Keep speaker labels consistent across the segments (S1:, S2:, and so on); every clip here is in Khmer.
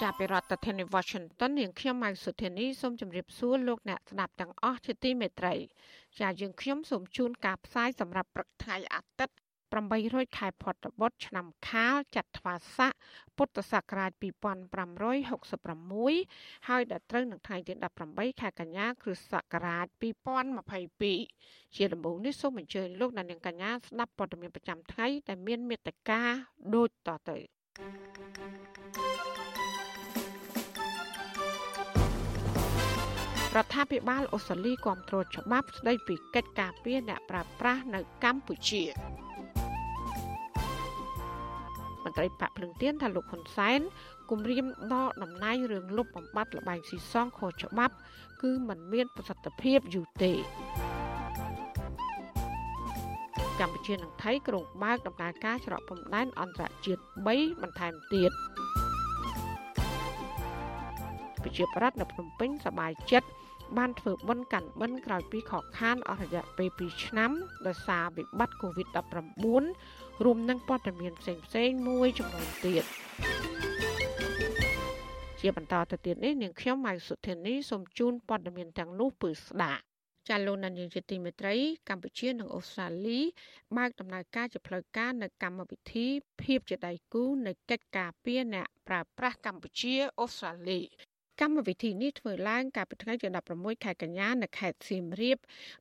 S1: ចាប់ពីរដ្ឋធានី Washington នាងខ្ញុំម៉ៅសុធានីសូមជម្រាបសួរលោកអ្នកស្ដាប់ទាំងអស់ជាទីមេត្រីចាយើងខ្ញុំសូមជូនការផ្សាយសម្រាប់ព្រឹកថ្ងៃអាទិត្យ800ខែផុតបុត្រឆ្នាំខាលចត្វាស័កពុទ្ធសករាជ2566ហើយដល់ត្រូវនឹងថ្ងៃទី18ខែកញ្ញាគ្រិស្តសករាជ2022ជាដំបូងនេះសូមអញ្ជើញលោកអ្នកនាងកញ្ញាស្ដាប់ព័ត៌មានប្រចាំថ្ងៃដែលមានមេត្តាដូចតទៅ រដ្ឋាភិបាលអូស្ត្រាលីគ្រប់គ្រងច្បាប់ស្ដីពីកិច្ចការពារអ្នកប្រើប្រាស់នៅកម្ពុជាមន្ត្រីបកភ្លឹងទៀនថាលោកហ៊ុនសែនគម្រាមដកតំណែងរឿងលុបបំបាត់លបែងស៊ីសងខុសច្បាប់ គឺมันមានប្រសិទ្ធភាពយូរទេកម្ពុជានិងថៃក្រុងបើកដំណើរការច្រកព្រំដែនអន្តរជាតិ3បន្ថែមទៀត ប្រជាប្រដ្ឋនៅភ្នំពេញសប្បាយចិត្តបានធ្វើបុណ្យកាន់បិណ្ឌក្រោយពីខកខានអស់រយៈពេល2ឆ្នាំដោយសារវិបត្តិ COVID-19 រួមនឹងព័ត៌មានផ្សេងផ្សេងមួយចំនួនទៀតជាបន្តទៅទៀតនេះនាងខ្ញុំម៉ៅសុធានីសូមជូនព័ត៌មានទាំងនោះពឺស្ដាប់ចាលោកនាយកជាទីមេត្រី កម្ពុជានិងអូស្ត្រាលីបើកដំណើរការជាផ្លូវការនៅកម្មវិធីភាពជាដៃគូនៃកិច្ចការពារអ្នកប្រើប្រាស់កម្ពុជាអូស្ត្រាលី កម្មវិធីនេះធ្វើឡើងកាលពីថ្ងៃទី16ខែកញ្ញានៅខេត្តសៀមរាប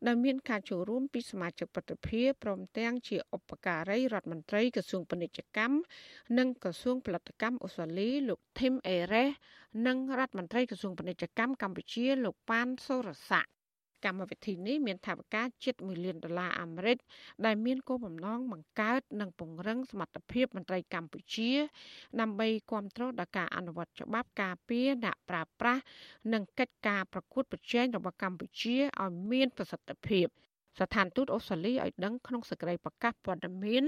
S1: ដោយមានការចូលរួមពីសមាជិកប្រតិភិព្រមទាំងជាឧបការីរដ្ឋមន្ត្រីក្រសួងពាណិជ្ជកម្មនិងក្រសួងផលិតកម្មអូស្ត្រាលីលោក Tim Ares និងរដ្ឋមន្ត្រីក្រសួងពាណិជ្ជកម្មកម្ពុជាលោកប៉ានសូរស័ក្តិ កម្មវិធីនេះមានថវិកាជិត1លានដុល្លារអាមេរិកដែលមានគោលបំណងបង្កើតនិងពង្រឹងសមត្ថភាពមន្ត្រីកម្ពុជា ដើម្បីគ្រប់គ្រងដល់ការអនុវត្តច្បាប់ការពារអ្នកប្រើប្រាស់និងកិច្ចការប្រកួតប្រជែងរបស់កម្ពុជាឲ្យមានប្រសិទ្ធភាព ស្ថានទូតអូស្ត្រាលីឲ្យដឹងក្នុងសេចក្តីប្រកាសព័ត៌មាន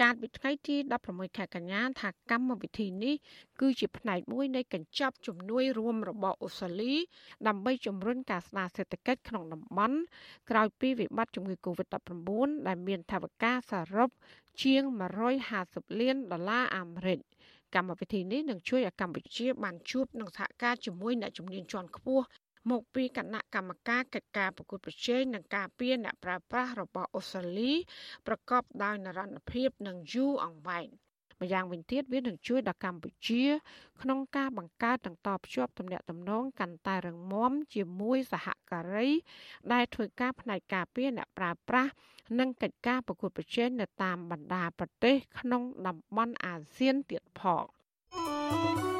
S1: កាលពីថ្ងៃទី16ខែកញ្ញាថាកម្មវិធីនេះគឺជាផ្នែកមួយនៃកញ្ចប់ជំនួយរួមរបស់អូស្ត្រាលី ដើម្បីជំរុញការស្ដារសេដ្ឋកិច្ចក្នុងតំបន់ក្រោយពីវិបត្តិជំងឺ Covid-19 ដែលមានថវិកាសរុបជាង150លានដុល្លារអាមេរិកកម្មវិធីនេះនឹងជួយឲ្យកម្ពុជាបានជួបនឹងសហការជាមួយអ្នកជំនាញជាន់ខ្ពស់ មកពីគណៈកម្មការកិច្ចការប្រកួតប្រជែងនិងការពារអ្នកប្រើប្រាស់របស់អូស្ត្រាលីប្រកបដោយនិរន្តរភាពនិងយូរអង្វែងម្យ៉ាងវិញទៀតវានឹងជួយដល់កម្ពុជា ក្នុងការបង្កើតនិងតភ្ជាប់ទំនាក់ទំនងកាន់តែរឹងមាំជាមួយសហការី ដែលធ្វើការផ្នែកការពារអ្នកប្រើប្រាស់និងកិច្ចការប្រកួតប្រជែងនៅតាមបណ្ដាប្រទេស ក្នុងតំបន់អាស៊ានទៀតផង។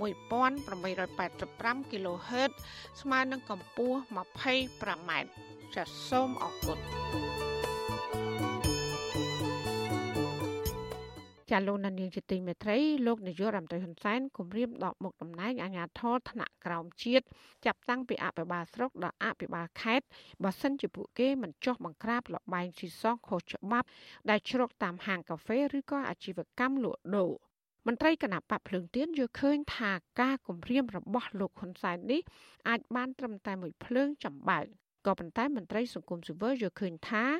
S1: 1885 kHz ស្មើនឹងកម្ពស់ 25m ចាសសូមអរគុណចាលោកនានីជាទីមេត្រីលោកនាយករដ្ឋមន្ត្រីហ៊ុនសែនគម្រាមដកមុខតំណែងអាជ្ញាធរថ្នាក់ក្រោមជាតិចាប់តាំងពីអភិបាលស្រុកដល់អភិបាលខេត្តបើសិនជាពួកគេមិនចោះបង្ក្រាបលបែងស៊ីសងខុសច្បាប់ដែលជ្រកតាមហាងកាហ្វេឬក៏អាជីវកម្មលក់ដូរ មន្ត្រីគណៈបកភ្លើងទៀនយល់ឃើញថាការគម្រាមរបស់លោកហ៊ុនសែននេះអាចបានត្រឹមតែមួយភ្លើងចំបើកក៏ប៉ុន្តែមន្ត្រីសង្គមស៊ីវិលយល់ឃើញថារ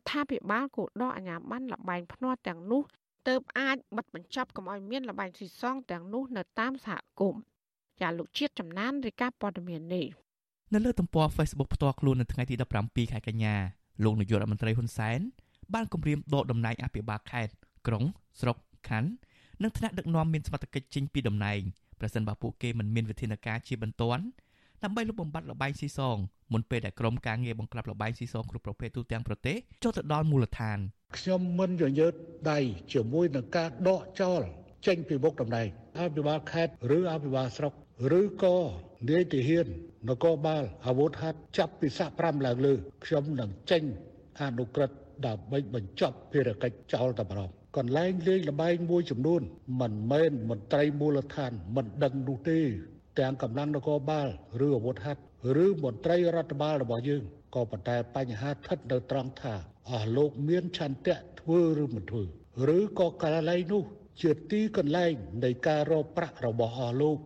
S1: ដ្ឋាភិបាលគួរដកអាជ្ញាប័ណ្ណលបែងភ្នាល់ទាំងនោះទើបអាចបិទបញ្ចប់កុំឲ្យមានលបែងស៊ីសងទាំងនោះនៅតាមសហគមន៍ចាលោកជាតិចំណានរាយការណ៍ព័ត៌មាននេះ
S2: នៅលើទំព័រ Facebook ផ្ទាល់ខ្លួននៅថ្ងៃទី17ខែកញ្ញាលោកនាយករដ្ឋមន្ត្រីហ៊ុនសែនបានគម្រាមដកតំណែងអភិបាលខេត្តក្រុងស្រុកខណ្ឌ និងថ្នាក់ដឹកនាំមានសមត្ថកិច្ចចេញពីតំណែងប្រសិនបើពួកគេមិនមានវិធានការជាបន្ទាន់ដើម្បីលុបបំបាត់លបែងស៊ីសងមុនពេលដែលក្រុមការងារបង្ក្រាបលបែងស៊ីសងគ្រប់ប្រភេទទូទាំងប្រទេសចូលទៅដល់មូលដ្ឋាន
S3: ខ្ញុំមិនញញើតដៃជាមួយនឹងការដកចោលចេញពីមុខតំណែងអភិបាលខេត្តឬអភិបាលស្រុកឬក៏នាយទាហាននគរបាលអាវុធហត្ថចាប់ពីសាក5ឡើងលើខ្ញុំនឹងចេញអនុក្រឹត្យដើម្បីបញ្ចប់ភារកិច្ចចោលតែម្ដង កន្លែងលេងលបែងមួយចំនួន មិនមែនមន្ត្រីមូលដ្ឋាន មិនដឹងនោះទេ ទាំងកម្លាំងនគរបាល ឬអាវុធហត្ថឬមន្ត្រីរដ្ឋបាលរបស់យើងក៏ប៉ុន្តែបញ្ហាស្ថិតនៅត្រង់ថាអស់លោកមានឆន្ទៈធ្វើឬមិនធ្វើឬក៏កន្លែងនោះជាទីកន្លែងនៃការរកប្រាក់របស់អស់លោក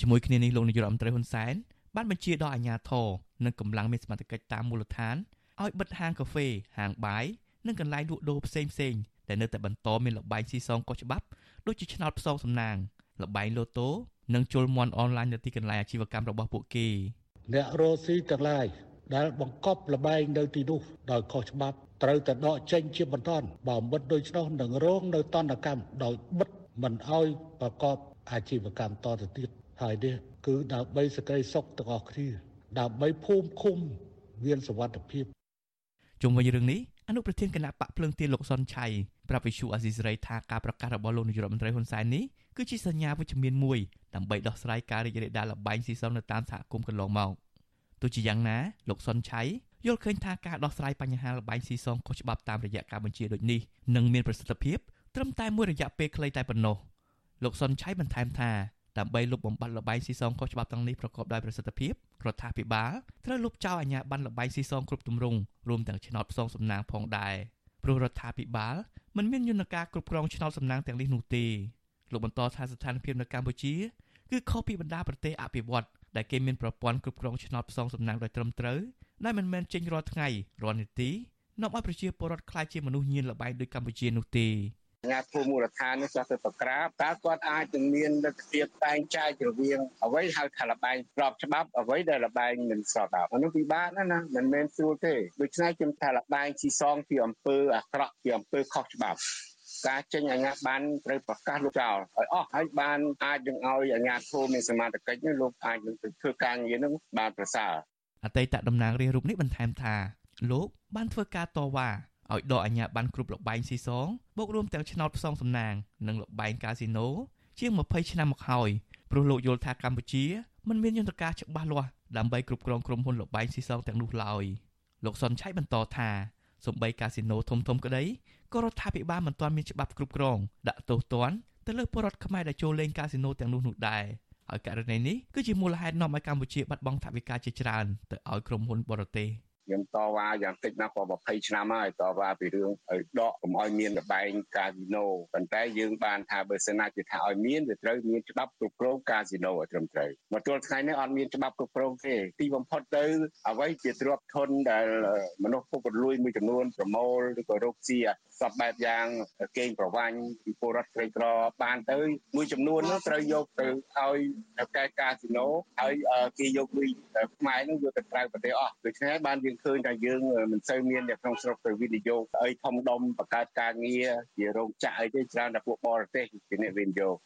S2: ជាមួយគ្នានេះលោកនាយករដ្ឋមន្ត្រីហ៊ុនសែនបានបញ្ជាដល់អាជ្ញាធរនិងកម្លាំងមានសមត្ថកិច្ចតាមមូលដ្ឋានឲ្យបិទហាងកាហ្វេហាងបាយនិងកន្លែងលក់ដូរផ្សេងផ្សេង ដែលនៅតែបន្តមានលបែងស៊ីសងកុសច្បាប់ដូចជាឆ្នោតផ្សងសំណាងលបែងលូតូនិងជលមន់អនឡាញនៅទីកន្លែងអាជីវកម្មរបស់ពួកគេ
S3: អ្នករស់ស៊ីទាំងឡាយដែលបង្កប់លបែងនៅទីនោះដោយខុសច្បាប់ត្រូវតែដកចេញជាបន្តបើមិនដូច្នោះនឹងរងនៅតន្តកម្មដោយបិទមិនអោយប្រកបអាជីវកម្មតទៅទៀតហើយនេះគឺដើម្បីសក្តិសុខទាំងអស់គ្នាដើម្បីភូមិឃុំមានសុវត្ថិភាព
S2: ជុំវិញរឿងនេះអនុប្រធានគណៈបកភ្លើងទៀនលោកសុនឆៃ ប្រាប់វិសុអាស៊ីសេរីថាការប្រកាសរបស់លោកនាយករដ្ឋមន្ត្រីហ៊ុនសែននេះគឺជាសញ្ញាវិជ្ជមានមួយដើម្បីដោះស្រាយការរីករាលដាលលបែងស៊ីសងនៅតាមសហគមន៍កន្លងមកទោះជាយ៉ាងណាលោកសុនឆៃយល់ឃើញថាការដោះស្រាយបញ្ហាលបែងស៊ីសងខុសច្បាប់តាមរយៈការបញ្ជាដូចនេះនឹងមានប្រសិទ្ធភាពត្រឹមតែមួយរយៈពេលខ្លីតែប៉ុណ្ណោះលោកសុនឆៃបន្ថែមថាដើម្បីលុបបំបាត់លបែងស៊ីសងខុសច្បាប់ទាំងនេះប្រកបដោយប្រសិទ្ធភាពរដ្ឋាភិបាលត្រូវលុបចោលអាជ្ញាប័ណ្ណលបែងស៊ីសងគ្រប់ទម្រង់រួមទាំងឆ្នោតផ្សងសំណាងផងដែរព្រោះរដ្ឋាភិបាល មិនមានយន្តការគ្រប់គ្រងឆ្នោតសំណាងទាំងនេះនោះទេលោកបន្តថាស្ថានភាពនៅកម្ពុជាគឺខុសពីបណ្ដាប្រទេសអភិវឌ្ឍដែលគេមានប្រព័ន្ធគ្រប់គ្រងឆ្នោតផ្សងសំណាងដោយត្រឹមត្រូវដែលមិនមែនចេញរាល់ថ្ងៃរាល់នាទីនាំឲ្យប្រជាពលរដ្ឋខ្លាចជាមនុស្សញៀនលបែងដូចកម្ពុជានោះទេ
S4: អាញាធមូលដ្ឋាននេះចាស់ទៅប្រក្រាបតើគាត់អាចនឹងមានលទ្ធភាពតែងចែករវាងអ្វីហៅថាលបែងស្របច្បាប់អ្វីដែលលបែងមិនស្របច្បាប់អានោះពិបាកណាស់ណាមិនមែនស្រួលទេដូច្នេះខ្ញុំថាលបែងជីសងពីអំពើអាក្រក់ពីអំពើខុសច្បាប់ការចេញអាជ្ញាប័ណ្ណត្រូវប្រកាសលោកចោលឲ្យអស់ហើយបានអាចនឹងឲ្យអាជ្ញាធរមានសមត្ថកិច្ចនេះលោកអាចនឹងធ្វើការងារនឹងបានប្រសើរ
S2: អតីតតំណាងរាស្ត្ររូបនេះបន្ថែមថាលោកបានធ្វើការតវ៉ា ឲ្យដកអាជ្ញាប័ណ្ណគ្រប់លបែងស៊ីសងបូករួមទាំងឆ្នោតផ្សងសំណាងនិងលបែងកាស៊ីណូជាង20ឆ្នាំមកហើយព្រោះលោកយល់ថាកម្ពុជាមិនមានយន្តការច្បាស់លាស់ដើម្បីគ្រប់គ្រងក្រុមហ៊ុនលបែងស៊ីសងទាំងនោះឡើយលោកសុនឆៃបន្តថាសំបីកាស៊ីណូធំធំក្តីក៏រដ្ឋាភិបាលមិនទាន់មានច្បាប់គ្រប់គ្រងដាក់ទោសទណ្ឌទៅលើពលរដ្ឋខ្មែរដែលចូលលេងកាស៊ីណូទាំងនោះនោះដែរហើយករណីនេះគឺជាមូលហេតុនាំឲ្យកម្ពុជាបាត់បង់ថវិកាជាច្រើនទៅឲ្យក្រុមហ៊ុនបរទេស។
S4: ខ្ញុំតវ៉ាយ៉ាងតិចណាស់ក៏20ឆ្នាំហើយតវ៉ាពីរឿងឲ្យដកកុំឲ្យមានលបែងកាស៊ីណូប៉ុន្តែយើងបានថាបើសិនណាជាថាឲ្យមានវាត្រូវមានច្បាប់គ្រប់គ្រងកាស៊ីណូឲ្យត្រឹមត្រូវមកទល់ថ្ងៃនេះអត់មានច្បាប់គ្រប់គ្រងទេទីបំផុតទៅអ្វីជាទ្រព្យធនដែលមនុស្សពុករលួយមួយចំនួនប្រមូលឬក៏រកស៊ីសពបែបយ៉ាងកេងប្រវាញ់ពីពលរដ្ឋក្រីក្របានទៅ មួយចំនួននោះត្រូវយកទៅឲ្យកែកាស៊ីណូហើយគេយកលុយខ្មែរនោះយកទៅក្រៅប្រទេសអស់ដូច្នេះបានយើងឃើញថាយើងមិនសូវមាននៅក្នុងស្រុកទៅវិនិយោគអីធំដុំបង្កើតការងារជារោងចក្រអីទេច្រើនតែពួកបរទេសជាអ្នកវិនិយោគ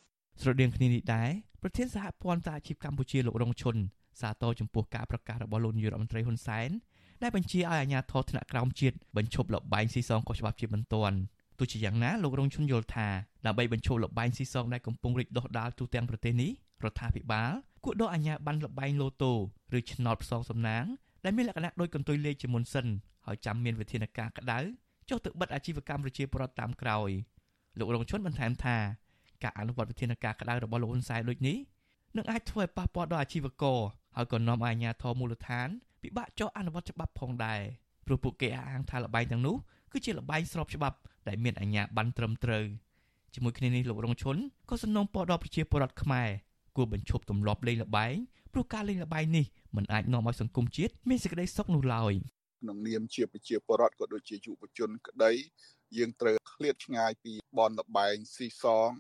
S2: ស្រដៀងគ្នានេះដែរប្រធានសហព័ន្ធសហជីពកម្ពុជាលោករងឈុនសាទរចំពោះការប្រកាសរបស់លោកនាយរដ្ឋមន្ត្រីហ៊ុនសែន ដែលបញ្ជាឲ្យអាជ្ញាធរថ្នាក់ក្រោមជាតិបញ្ឈប់លបែងស៊ីសងខុសច្បាប់ជាបន្ទាន់ទោះជាយ៉ាងណាលោករងឈុនយល់ថាដើម្បីបញ្ឈប់លបែងស៊ីសងដែលកំពុងរីកដុះដាលទូទាំងប្រទេសនេះរដ្ឋាភិបាលគួរដកអាជ្ញាប័ណ្ណលបែងលូតូឬឆ្នោតផ្សងសំណាងដែលមានលក្ខណៈដូចកន្ទុយលេខជាមុនសិនហើយចាំមានវិធានការក្តៅចុះទៅបិទអាជីវកម្មប្រជាពលរដ្ឋតាមក្រោយលោករងឈុនបន្ថែមថាការអនុវត្តវិធានការក្តៅរបស់លោកហ៊ុនសែនដូចនេះនឹងអាចធ្វើឲ្យប៉ះពាល់ដល់អាជីវករហើយក៏នាំឲ្យអាជ្ញាធរមូលដ្ឋាន ពិបាកចុះអនុវត្តច្បាប់ផងដែរព្រោះពួកគេអះអាងថាលបែងទាំងនោះគឺជាលបែងស្របច្បាប់ដែលមានអាជ្ញាប័ណ្ណត្រឹមត្រូវជាមួយគ្នានេះលោករងឈុនក៏សំណូមពរដល់ប្រជាពលរដ្ឋខ្មែរគួរបញ្ឈប់ទម្លាប់លេងល្បែងព្រោះការលេងល្បែងនេះមិនអាចនាំឲ្យសង្គមជាតិមានសេចក្តីសុខនោះឡើយ
S5: ក្នុងនាមជាប្រជាពលរដ្ឋក៏ដូចជាយុវជនក្តីយើងត្រូវឃ្លាតឆ្ងាយពីបនលបែងស៊ីសង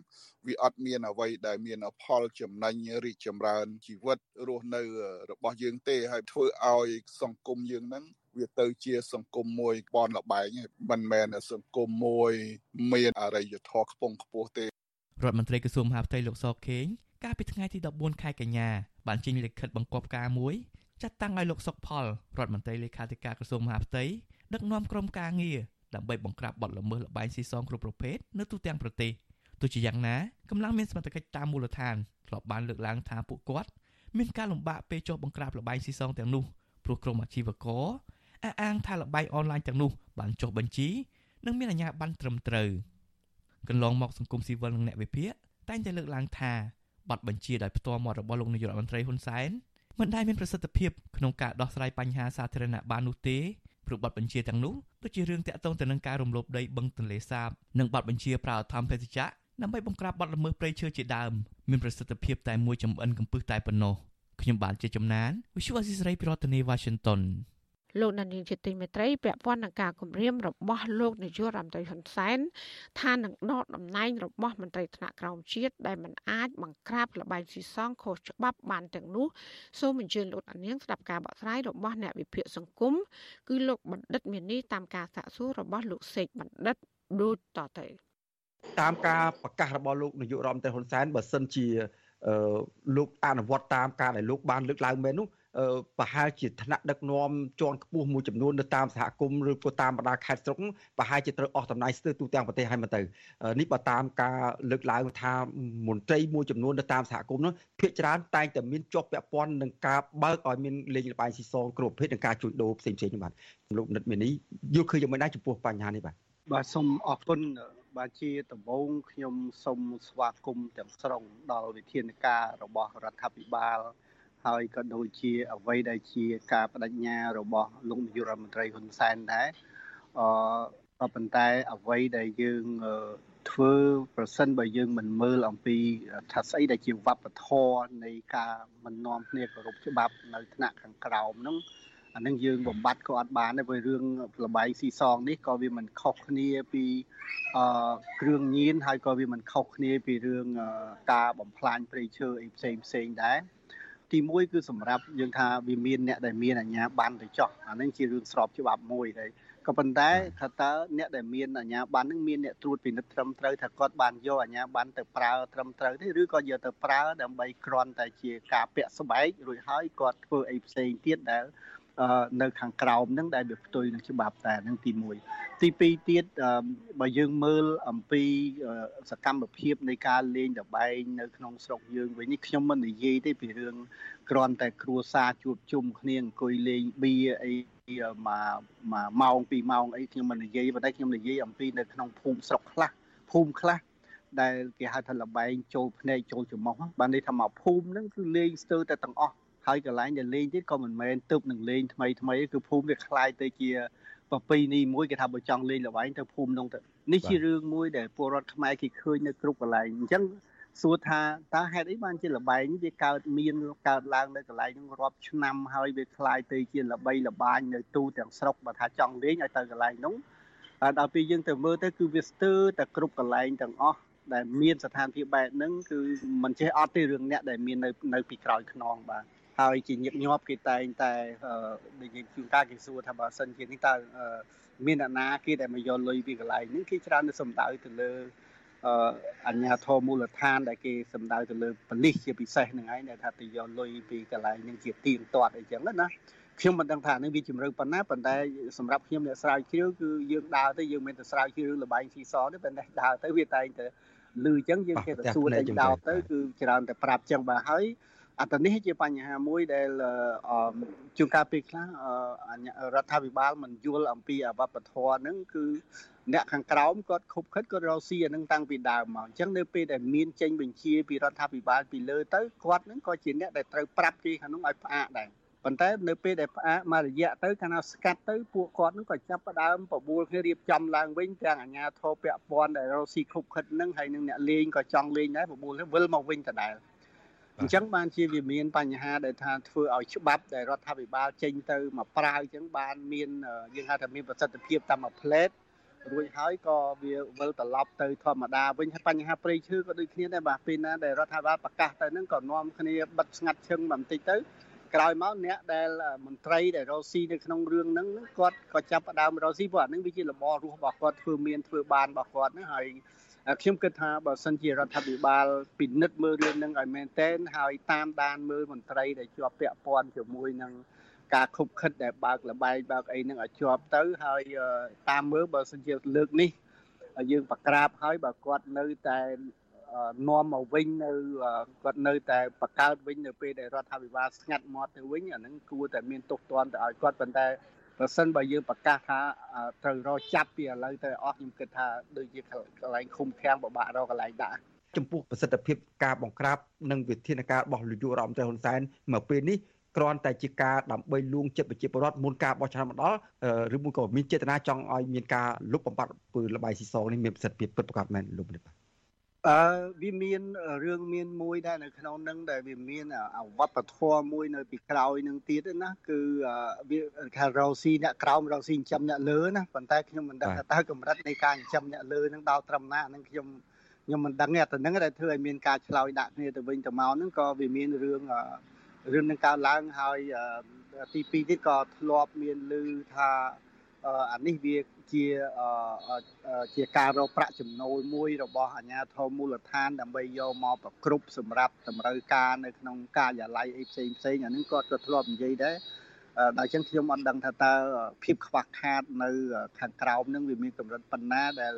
S5: វាអត់មានអ្វីដែលមានផលចំណេញរីកចម្រើនជីវិតរស់នៅរបស់យើងទេហើយធ្វើឲ្យសង្គមយើងហ្នឹងវាទៅជាសង្គមមួយបនលបែងមិនមែនសង្គមមួយមានអរិយធម៌ខ្ពង់ខ្ពស់ទេ
S2: រដ្ឋមន្ត្រីក្រសួងមហាផ្ទៃលោកសខេងកាលពីថ្ងៃទី14ខែកញ្ញាបានចេញលិខិតបង្គាប់ការមួយ ចាត់តាំងឲ្យលោកសុកផលរដ្ឋមន្ត្រីលេខាធិការក្រសួងមហាផ្ទៃដឹកនាំក្រុមការងារដើម្បីបង្ក្រាបបទល្មើសល្បែងស៊ីសងគ្រប់ប្រភេទនៅទូទាំងប្រទេសទោះជាយ៉ាងណាកម្លាំងមានសមត្ថកិច្ចតាមមូលដ្ឋានធ្លាប់បានលើកឡើងថាពួកគាត់មានការលំបាកពេលចុះបង្ក្រាបល្បែងស៊ីសងទាំងនោះព្រោះក្រុមអាជីវករអះអាងថាល្បែងអនឡាញទាំងនោះបានចុះបញ្ជីនិងមានអាជ្ញាប័ណ្ណត្រឹមត្រូវកន្លងមកសង្គមស៊ីវិលនិងអ្នកវិភាគតែងតែលើកឡើងថាប័ណ្ណបញ្ជាដោយផ្ទាល់មាត់របស់លោកនាយករដ្ឋមន្ត្រីហ៊ុនសែន មិនដែលមានប្រសិទ្ធភាពក្នុងការដោះស្រាយបញ្ហាសាធារណៈបាននោះទេព្រោះប័ណ្ណបញ្ជាទាំងនោះដូចជារឿងតាក់ទងទៅនឹងការរំលោភដីបឹងទន្លេសាបនិងប័ណ្ណបញ្ជាប្រើអធម្មភេសជ្ជៈដើម្បីបង្ក្រាបបទល្មើសព្រៃឈើជាដើមមានប្រសិទ្ធភាពតែមួយចំអិនកំពឹសតែប៉ុណ្ណោះខ្ញុំបាទជាចំណាន Visual Assisray ពីរដ្ឋធានី Washington
S1: លោកនានីជាទីមេត្រីពាក់ព័ន្ធនឹងការគម្រាមរបស់លោកនាយករដ្ឋមន្ត្រីហ៊ុនសែនថានឹងដកតំណែងរបស់មន្ត្រីថ្នាក់ក្រោមជាតិដែលមិនអាចបង្ក្រាបលបែងស៊ីសងខុសច្បាប់បានទាំងនោះសូមអញ្ជើញលោកអានាងស្ដាប់ការបកស្រាយរបស់អ្នកវិភាគសង្គមគឺលោកបណ្ឌិតមាននេះតាមការសាកសួររបស់លោកសេកបណ្ឌិតដូចតទៅ
S6: តាមការប្រកាសរបស់លោកនាយករដ្ឋមន្ត្រីហ៊ុនសែនបើសិនជាលោកអនុវត្តតាមការដែលលោកបានលើកឡើងមែននោះ ប្រហែលជាថ្នាក់ដឹកនាំជាន់ខ្ពស់មួយចំនួននៅតាមសហគមន៍ឬក៏តាមបណ្ដាខេត្តស្រុកប្រហែលជាត្រូវអស់តំណែងស្ទើរទូទាំងប្រទេសហើយមកទៅនេះបើតាមការលើកឡើងថាមន្ត្រីមួយចំនួននៅតាមសហគមន៍នោះភាគច្រើនតែងតែមានជាប់ពាក់ព័ន្ធនឹងការបើកឲ្យមានលេងល្បែងស៊ីសងគ្រប់ប្រភេទនិងការជួញដូរផ្សេងៗនេះបាទលោកនិតមាននេះយល់ឃើញយ៉ាងម៉េចដែរចំពោះបញ្ហានេះបាទ
S7: បាទសូមអរគុណបាទជាដំបូងខ្ញុំសូមស្វាគមន៍ទាំងស្រុងដល់វិធានការរបស់រដ្ឋាភិបាល ហើយក៏ដូចជាអ្វីដែលជាការបដិញ្ញារបស់លោកនាយករដ្ឋមន្ត្រីហ៊ុនសែនដែរអឺក៏ប៉ុន្តែអ្វីដែលយើងធ្វើប្រសិនបើយើងមិនមើលអំពីថាស្អីដែលជាវប្បធម៌នៃការមិននាំគ្នាគោរពច្បាប់នៅថ្នាក់ខាងក្រោមហ្នឹងអានឹងយើងបំបត្តិក៏អត់បានដែរព្រោះរឿងលបែងស៊ីសងនេះក៏វាមិនខុសគ្នាពីអឺគ្រឿងញៀនហើយក៏វាមិនខុសគ្នាពីរឿងការបំផ្លាញព្រៃឈើអីផ្សេងផ្សេងដែរ ទី1គឺសម្រាប់យើងថាវាមានអ្នកដែលមានអាជ្ញាប័ណ្ណទៅចោះអានឹងជារឿងស្របច្បាប់មួយដែរក៏ប៉ុន្តែថាតើអ្នកដែលមានអាជ្ញាប័ណ្ណនឹងមានអ្នកត្រួតពិនិត្យត្រឹមត្រូវថាគាត់បានយកអាជ្ញាប័ណ្ណទៅប្រើត្រឹមត្រូវទេឬក៏យកទៅប្រើដើម្បីគ្រាន់តែជាការពាក់ស្បែករួចហើយគាត់ធ្វើអីផ្សេងទៀតដែល នៅខាងក្រោមហ្នឹងដែលវាផ្ទុយនឹងច្បាប់តែហ្នឹងទី1ទី2ទៀតបើយើងមើលអំពីសកម្មភាពនៃការលេងដបែងនៅក្នុងស្រុកយើងវិញនេះខ្ញុំមិននិយាយទេពីរឿងគ្រាន់តែគ្រួសារជួបជុំគ្នាអង្គុយលេងបៀអីមួយមួយម៉ោងពីរម៉ោងអីខ្ញុំមិននិយាយប៉ុន្តែខ្ញុំនិយាយអំពីនៅក្នុងភូមិស្រុកខ្លះភូមិខ្លះដែលគេហៅថាលបែងចូលភ្នែកចូលច្រមុះបានន័យថាមកភូមិហ្នឹងគឺលេងស្ទើរតែទាំងអស់ ហើយកន្លែងដែលលេងទៀតក៏មិនមែនទៅនឹងលេងថ្មីថ្មីគឺភូមិវាคล้ายទៅជាប្រពៃណីមួយគេថាបើចង់លេងល្បែងទៅភូមិនោះទៅនេះជារឿងមួយដែលពលរដ្ឋខ្មែរគេឃើញនៅគ្រប់កន្លែងអញ្ចឹងសួរថាតើហេតុអីបានជាលបែងវាកើតមានកើតឡើងនៅកន្លែងនោះរាប់ឆ្នាំហើយវាคล้ายទៅជាល្បីល្បាញនៅទូទាំងស្រុកបើថាចង់លេងឲ្យទៅកន្លែងនោះដល់ពេលយើងទៅមើលទៅគឺវាស្ទើរតែគ្រប់កន្លែងទាំងអស់ដែលមានស្ថានភាពបែបហ្នឹងគឺមិនចេះអត់ទេរឿងអ្នកដែលមាននៅនៅពីក្រោយខ្នងបាទ ហើយជាញឹកញាប់គេតែងតែនិយាយជួនកាលគេសួរថាបើសិនជានេះតើមានអ្នកណាគេដែលមកយកលុយពីកន្លែងនេះគេច្រើនទៅសំដៅទៅលើអញ្ញាធមមូលដ្ឋានដែលគេសំដៅទៅលើបលិសជាពិសេសនឹងឯងដែលថាទៅយកលុយពីកន្លែងនឹងជាទៀងទាត់អីចឹងណាខ្ញុំមិនដឹងថានឹងវាជំរឿប៉ុណ្ណាប៉ុន្តែសម្រាប់ខ្ញុំអ្នកស្រាវជ្រាវគឺយើងដើរទៅយើងមិនទៅស្រាវជ្រាវលបែងស៊ីសទេប៉ុន្តែដើរទៅវាតែងតែលឺអញ្ចឹងយើងគេទៅសួរតែដោតទៅគឺច្រើនតែប្រាប់អញ្ចឹងបាទហើយ អត្តនេះជាបញ្ហាមួយដែលជួនកាលពេលខ្លះរដ្ឋាភិបាលមិនយល់អំពីអវបធរហ្នឹងគឺអ្នកខាងក្រោមគាត់ខុបខិតគាត់រកស៊ីអានឹងតាំងពីដើមមកអញ្ចឹងនៅពេលដែលមានចេញបញ្ជាពីរដ្ឋាភិបាលពីលើទៅគាត់ហ្នឹងក៏ជាអ្នកដែលត្រូវប្រាប់គេខាងនោះឲ្យផ្អាកដែរប៉ុន្តែនៅពេលដែលផ្អាកមករយៈទៅកាលណាស្កាត់ទៅពួកគាត់នឹងក៏ចាប់ផ្ដើមបបួលគ្នារៀបចំឡើងវិញទាំងអាជ្ញាធរពាក់ព័ន្ធដែលរកស៊ីខុបខិតនឹងហើយនឹងអ្នកលេងក៏ចង់លេងដែរបបួលវិលមកវិញដដែល អញ្ចឹងបានជាវាមានបញ្ហាដែលថាធ្វើឲ្យច្បាប់ដែលរដ្ឋាភិបាលចេញទៅមកប្រើអញ្ចឹងបានមានយើងហៅថាមានប្រសិទ្ធភាពតាមមួយផ្លេតរួចហើយក៏វាវិលត្រឡប់ទៅធម្មតាវិញហើយបញ្ហាព្រៃឈើក៏ដូចគ្នាដែរបាទពេលណាដែលរដ្ឋាភិបាលប្រកាសទៅហ្នឹងក៏នាំគ្នាបិទស្ងាត់ឈឹងបន្តិចទៅក្រោយមកអ្នកដែលមន្ត្រីដែលរស់ស៊ីនៅក្នុងរឿងហ្នឹងគាត់ក៏ចាប់ផ្ដើមរស់ស៊ីព្រោះអាហ្នឹងវាជារបររស់របស់គាត់ធ្វើមានធ្វើបានរបស់គាត់ហ្នឹងហើយ ខ្ញុំគិតថាបើសិនជារដ្ឋាភិបាលពិនិត្យមើលរឿងហ្នឹងឲ្យមែនតែនហើយតាមដានមើលមន្ត្រីដែលជាប់ពាក់ព័ន្ធជាមួយនឹងការខុបខិតដែលបើកលបែងបើកអីហ្នឹងឲ្យជាប់ទៅហើយតាមមើលបើសិនជាលើកនេះយើងប្រក្រាបហើយបើគាត់នៅតែនាំមកវិញនៅគាត់នៅតែបកកើតវិញនៅពេលដែលរដ្ឋាភិបាលស្ងាត់មាត់ទៅវិញអាហ្នឹងគួរតែមានទោសទណ្ឌទៅឲ្យគាត់ប៉ុន្តែ បើសិនបើយើងប្រកាសថាត្រូវរកចាប់ពីឥឡូវទៅអស់ខ្ញុំគិតថាដូចជាកន្លែងឃុំឃាំងពិបាករកកន្លែងដាក់
S6: ចំពោះប្រសិទ្ធភាពការបង្ក្រាបនិងវិធានការរបស់លោកយុរដ្ឋមន្ត្រីហ៊ុនសែនមកពេលនេះគ្រាន់តែជាការដើម្បីលួងចិត្តប្រជាពលរដ្ឋមុនការបោះឆ្នោតមកដល់ឬមួយក៏មានចេតនាចង់ឲ្យមានការលុបបំបាត់ពើលបាយស៊ីសងនេះមានប្រសិទ្ធភាពពិតប្រាកដមែនលោកនេះបាទ
S7: អឺវាមានរឿងមានមួយដែរនៅក្នុងនឹងដែលវាមានអវត្តធម៌មួយនៅពីក្រោយនឹងទៀតណាគឺវាថារោស៊ីអ្នកក្រោមរោស៊ីចិញ្ចឹមអ្នកលើណាប៉ុន្តែខ្ញុំមិនដឹងថាតើកម្រិតនៃការចិញ្ចឹមអ្នកលើនឹងដល់ត្រឹមណាហ្នឹងខ្ញុំខ្ញុំមិនដឹងទេតែហ្នឹងដែលធ្វើឲ្យមានការឆ្លោយដាក់គ្នាទៅវិញទៅមកហ្នឹងក៏វាមានរឿងរឿងនឹងកើតឡើងហើយទី2ទៀតក៏ធ្លាប់មានឮថាអា នេះវាជាជាការរកប្រាក់ចំណូលមួយរបស់អាជ្ញាធរមូលដ្ឋាន ដើម្បីយកមកប្រគ្រប់សម្រាប់តម្រូវការនៅក្នុងការិយាល័យអីផ្សេងផ្សេងអានេះគាត់ក៏ធ្លាប់និយាយដែរដល់ចឹងខ្ញុំអត់ដឹងថាតើភាពខ្វះខាតនៅខាងក្រោមនឹងវាមានកម្រិតប៉ុណ្ណាដែល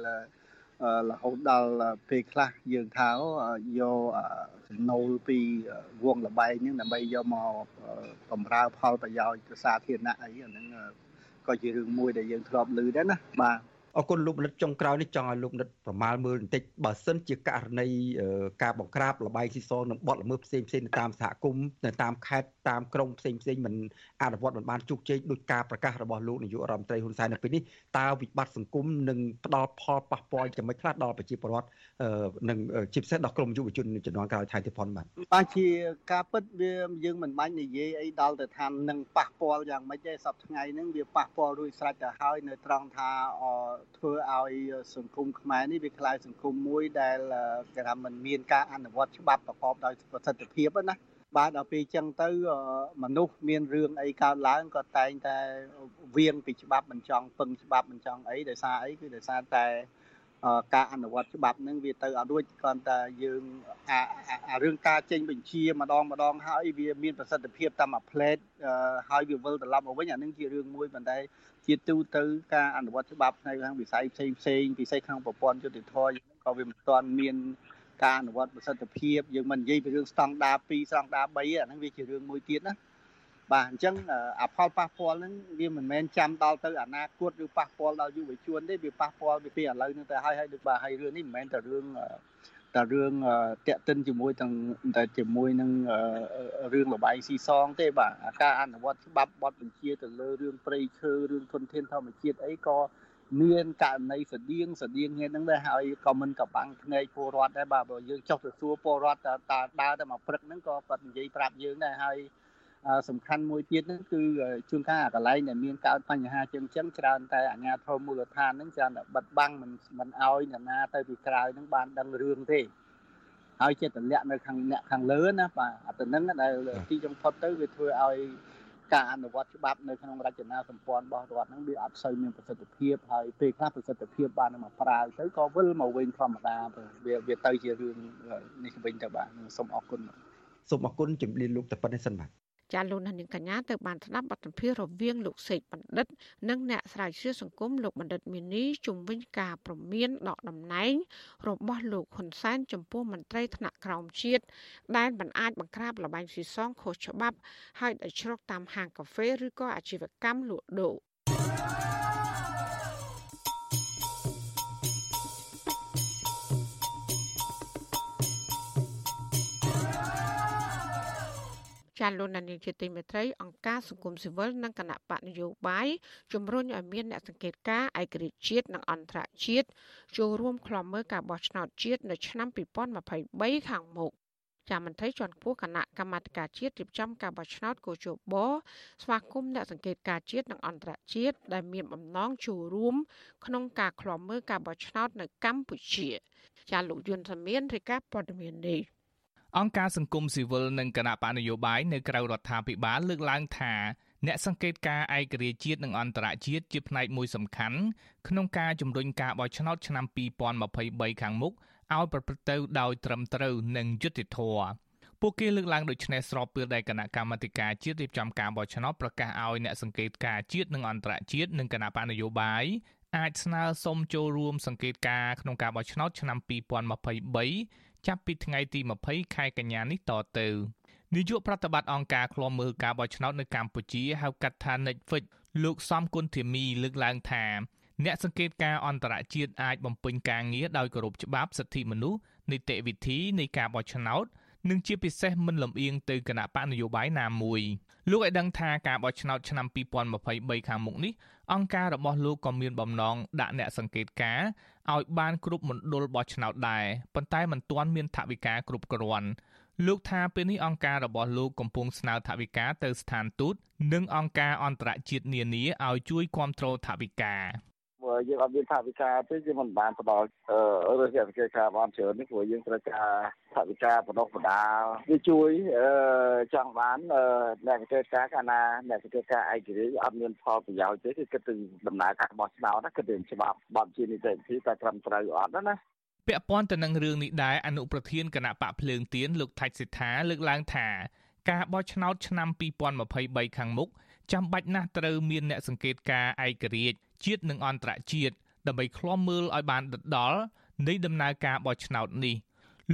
S7: រហូតដល់ពេលខ្លះយើងថាយកចំណូលពីវងលបែងហ្នឹងដើម្បីយកមកបំរើផលប្រយោជន៍សាធារណៈអីអាហ្នឹង ក៏ជារឿងមួយដែលយើងធ្លាប់ឮដែរណាបាទ
S6: អរគុណលោកមនិតចុងក្រោយនេះចង់ឲ្យលោកមនិតប្រមាលមើលបន្តិចបើសិនជាករណីការបង្ក្រាបលបែងស៊ីសងនិងបទល្មើសផ្សេងផ្សេងនៅតាមសហគមន៍នៅតាមខេត្តតាមក្រុងផ្សេងផ្សេងមិនអនុវត្តមិនបានជោគជ័យដោយការប្រកាសរបស់លោកនាយករដ្ឋមន្ត្រីហ៊ុនសែននៅពេលនេះតើវិបត្តិសង្គមនឹងផ្ដល់ផលប៉ះពាល់យ៉ាងម៉េចខ្លះដល់ប្រជាពលរដ្ឋនិងជាពិសេសដល់ក្រុមយុវជនជំនាន់ក្រោយថៃទៀតផងបាទ
S7: បាទជាការពិតវាយើងមិនបាច់និយាយអីដល់ទៅថានឹងប៉ះពាល់យ៉ាងម៉េចទេសប្តាហ៍ថ្ងៃហ្នឹងវាប៉ះពាល់រួចស្រេចទៅហើយនៅត្រង់ថាធ្វើឲ្យសង្គមខ្មែរនេះវាក្លាយសង្គមមួយដែលគេថាมันមានការអនុវត្តច្បាប់ប្រកបដោយប្រសិទ្ធភាពណាបាទដល់ពេលចឹងទៅមនុស្សមានរឿងអីកើតឡើងក៏តែងតែវៀងពីច្បាប់មិនចង់ពឹងច្បាប់មិនចង់អីដោយសារអីគឺដោយសារតែការអនុវត្តច្បាប់ហ្នឹងវាទៅអត់រួចគ្រាន់តែយើងអារឿងការចេញបញ្ជាម្ដងម្ដងហើយវាមានប្រសិទ្ធភាពតាមមួយផ្លេតហើយវាវិលត្រឡប់មកវិញអានឹងជារឿងមួយប៉ុន្តែ ជាទូទៅការអនុវត្តច្បាប់នៅខាងវិស័យផ្សេងផ្សេងពិសេសក្នុងប្រព័ន្ធយុតិធធម៌ក៏វាមិនទាន់មានការអនុវត្តប្រសិទ្ធភាពយើងមិននិយាយពីរឿងស្តង់ដារ2ស្តង់ដារ3អាហ្នឹងវាជារឿងមួយទៀតណាបាទអញ្ចឹងអាផលប៉ះពាល់ហ្នឹងវាមិនមែនចាំដល់ទៅអនាគតឬប៉ះពាល់ដល់យុវជនទេវាប៉ះពាល់ពីឥឡូវហ្នឹងទៅហើយហើយដូចបាទហើយរឿងនេះមិនមែនតែរឿង តែរឿងតាក់ទិនជាមួយទាំងតែជាមួយនឹងរឿងលបែងស៊ីសងទេបាទការអនុវត្តច្បាប់បទបញ្ជាទៅលើរឿងព្រៃឈើរឿងធនធានធម្មជាតិអីក៏មានករណីស្តៀងស្តៀងហ្នឹងដែរហើយក៏មិនក៏បាំងភ្នែកពលរដ្ឋដែរបាទបើយើងចុះទៅសួរពលរដ្ឋតើដើរតែមកព្រឹកហ្នឹងក៏គាត់និយាយប្រាប់យើងដែរហើយ សំខាន់មួយទៀតហ្នឹងគឺជួនកាលកន្លែងដែលមានកើតបញ្ហាចឹងចឹងច្រើនតែអាជ្ញាធរមូលដ្ឋានហ្នឹងច្រើនតែបិទបាំងមិនមិនអោយអ្នកណាទៅពីក្រៅហ្នឹងបានដឹងរឿងទេហើយចិត្តតម្លាក់នៅខាងអ្នកខាងលើណាបាទអាទៅហ្នឹងដែលទីចុងផុតទៅវាធ្វើឲ្យការអនុវត្តច្បាប់នៅក្នុងរចនាសម្ព័ន្ធរបស់រដ្ឋហ្នឹងវាអត់សូវមានប្រសិទ្ធភាពហើយពេលខ្លះប្រសិទ្ធភាពបានមកប្រើទៅក៏វិលមកវិញធម្មតាវាវាទៅជារឿងនេះវិញទៅបាទសូមអរគុណ
S6: សូមអរគុណជំរាបលោកតែប៉ុណ្្នេះសិនបាទ
S1: ចាលោកនាងកញ្ញាទៅបានស្ដាប់បទសម្ភាសន៍រវាងលោកសេកបណ្ឌិត និងអ្នកស្រាវជ្រាវសង្គមលោកបណ្ឌិតមីនីជំវិញការប្រមានដកតំណែង របស់លោកហ៊ុនសែនចំពោះមន្ត្រីថ្នាក់ក្រោមជាតិដែលមិនអាចបង្ក្រាបលបែងស៊ីសងខុសច្បាប់ ហើយដែលជ្រកតាមហាងកាហ្វេឬក៏អាជីវកម្មលក់ដូរ ចាលោកនាយកជាទីមេត្រីអង្គការសង្គមស៊ីវិលនិងគណៈបកនយោបាយជំរុញឲ្យមានអ្នកសង្កេតការឯករាជ្យជាតិនិងអន្តរជាតិចូលរួមខ្លំមើលការបោះឆ្នោតជាតិនៅឆ្នាំ2023ខាងមុខចាមន្ត្រីជាន់ខ្ពស់គណៈកម្មាធិការជាតិរៀបចំការបោះឆ្នោតកោជបស្វាគមន៍អ្នកសង្កេតការជាតិនិងអន្តរជាតិដែលមានបំណងចូលរួម ក្នុងការឃ្លាំមើលការបោះឆ្នោតនៅកម្ពុជា ចាលោកយុនសាមៀនរាយការណ៍ព័ត៌មាននេះ
S8: អង្គការសង្គមស៊ីវិលនិងគណៈបកនយោបាយនៅក្រៅរដ្ឋាភិបាលលើកឡើងថាអ្នកសង្កេតការឯករាជ្យជាតិនិងអន្តរជាតិជាផ្នែកមួយសំខាន់ក្នុងការជំរុញការបោះឆ្នោតឆ្នាំ2023ខាងមុខឲ្យប្រព្រឹត្តទៅដោយត្រឹមត្រូវនិងយុត្តិធម៌ពួកគេលើកឡើងដូចនេះស្របពេលដែលគណៈកម្មាធិការជាតិរៀបចំការបោះឆ្នោតប្រកាសឲ្យអ្នកសង្កេតការជាតិនិងអន្តរជាតិនិងគណៈបកនយោបាយអាចស្នើសុំចូលរួមសង្កេតការក្នុងការបោះឆ្នោតឆ្នាំ2023 ចាប់ពីថ្ងៃទី20ខែកញ្ញានេះតទៅនាយកប្រតិបត្តិអង្គការឃ្លាំមើលការបោះឆ្នោតនៅកម្ពុជាហៅកាត់ថា Netflix លោកសំគុណធីមីលើកឡើងថាអ្នកសង្កេតការអន្តរជាតិអាចបំពេញការងារដោយគោរពច្បាប់សិទ្ធិមនុស្សនីតិវិធីនៃការបោះឆ្នោតនិងជាពិសេសមិនលំអៀងទៅគណៈបកនយោបាយណាមួយលោកឲ្យដឹងថាការបោះឆ្នោតឆ្នាំ2023ខាងមុខនេះអង្គការរបស់លោកក៏មានបំណងដាក់អ្នកសង្កេតការ ឲ្យបានគ្រប់មណ្ឌលបោះឆ្នោតដែរប៉ុន្តែមិនទាន់មានថវិកាគ្រប់គ្រាន់លោកថាពេលនេះអង្គការរបស់លោកកំពុងស្នើថវិកាទៅស្ថានទូត និងអង្គការអន្តរជាតិនានាឲ្យជួយគ្រប់គ្រងថវិកា
S9: ព្រោះ យើងអត់មានថវិកាទេយើងមិនបានផ្ដល់អឺរយៈវិការបានច្រើននេះព្រោះយើងត្រូវការថវិកាបណ្ដុះបណ្ដាលវាជួយអឺចង់បានអ្នកវិការកាលណាអ្នកវិការឯករាជ្យអត់មានផលប្រយោជន៍ទេគឺគិតទៅដំណើរការបោះឆ្នោតណាគិតទៅច្បាប់បទជានីតិវិធីតែត្រឹមត្រូវអត់ណា
S8: ពាក់ព័ន្ធទៅនឹងរឿងនេះដែរអនុប្រធានគណៈបកភ្លើងទៀនលោកថាច់សិដ្ឋាលើកឡើងថាការបោះឆ្នោតឆ្នាំ2023ខាងមុខចាំបាច់ណាស់ត្រូវមានអ្នកសង្កេតការឯករាជ្យ ជាតិនិងអន្តរជាតិដើម្បីឃ្លាំមើលឲ្យបានដិតដល់នៃដំណើរការបោះឆ្នោតនេះ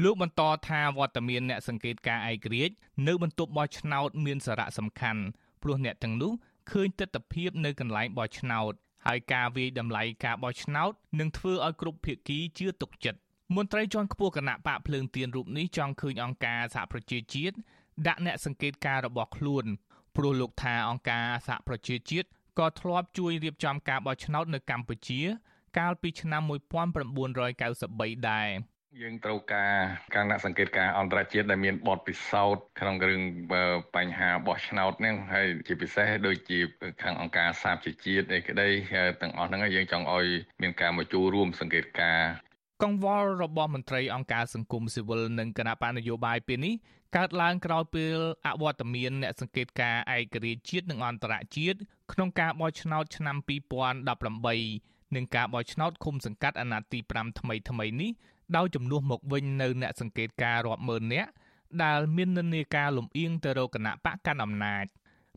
S8: លោកបន្តថាវត្តមានអ្នកសង្កេតការឯករាជ្យនៅបន្ទប់បោះឆ្នោតមានសារៈសំខាន់ព្រោះអ្នកទាំងនោះឃើញទស្សនវិជ្ជានៅកន្លែងបោះឆ្នោតហើយការវាយតម្លៃការបោះឆ្នោតនឹងធ្វើឲ្យគ្រប់ភាគីជឿទុកចិត្តមន្ត្រីជាន់ខ្ពស់គណៈបកភ្លើងទៀនរូបនេះចង់ឃើញអង្គការសហប្រជាជាតិដាក់អ្នកសង្កេតការរបស់ខ្លួនព្រោះលោកថាអង្គការសហប្រជាជាតិ ក៏ធ្លាប់ជួយរៀបចំការបោះឆ្នោតនៅកម្ពុជា កាលពីឆ្នាំ1993ដែរ
S10: យើងត្រូវការការដាក់សង្កេតការអន្តរជាតិដែលមានបទពិសោធន៍ក្នុងរឿងបញ្ហាបោះឆ្នោតហ្នឹងហើយជាពិសេសដូចជាខាងអង្គការសាមជាជាតិអីក្តីទាំងអស់ហ្នឹងយើងចង់ឲ្យមានការមកចូលរួមសង្កេតការ
S8: កង្វល់របស់មន្ត្រីអង្គការសង្គមស៊ីវិលនិងគណៈបញ្ញយោបាយពេលនេះកើតឡើងក្រោយពេលអវត្តមានអ្នកសង្កេតការឯករាជ្យជាតិនិងអន្តរជាតិ ក្នុងការបោះឆ្នោតឆ្នាំ2018និងការបោះឆ្នោតឃុំសង្កាត់អាណត្តិទី5ថ្មីថ្មីនេះដោយជំនួសមកវិញនៅអ្នកសង្កេតការរាប់ម៉ឺននាក់ដែលមាននិន្នាការលំអៀងទៅរកគណៈបកកាន់អំណាច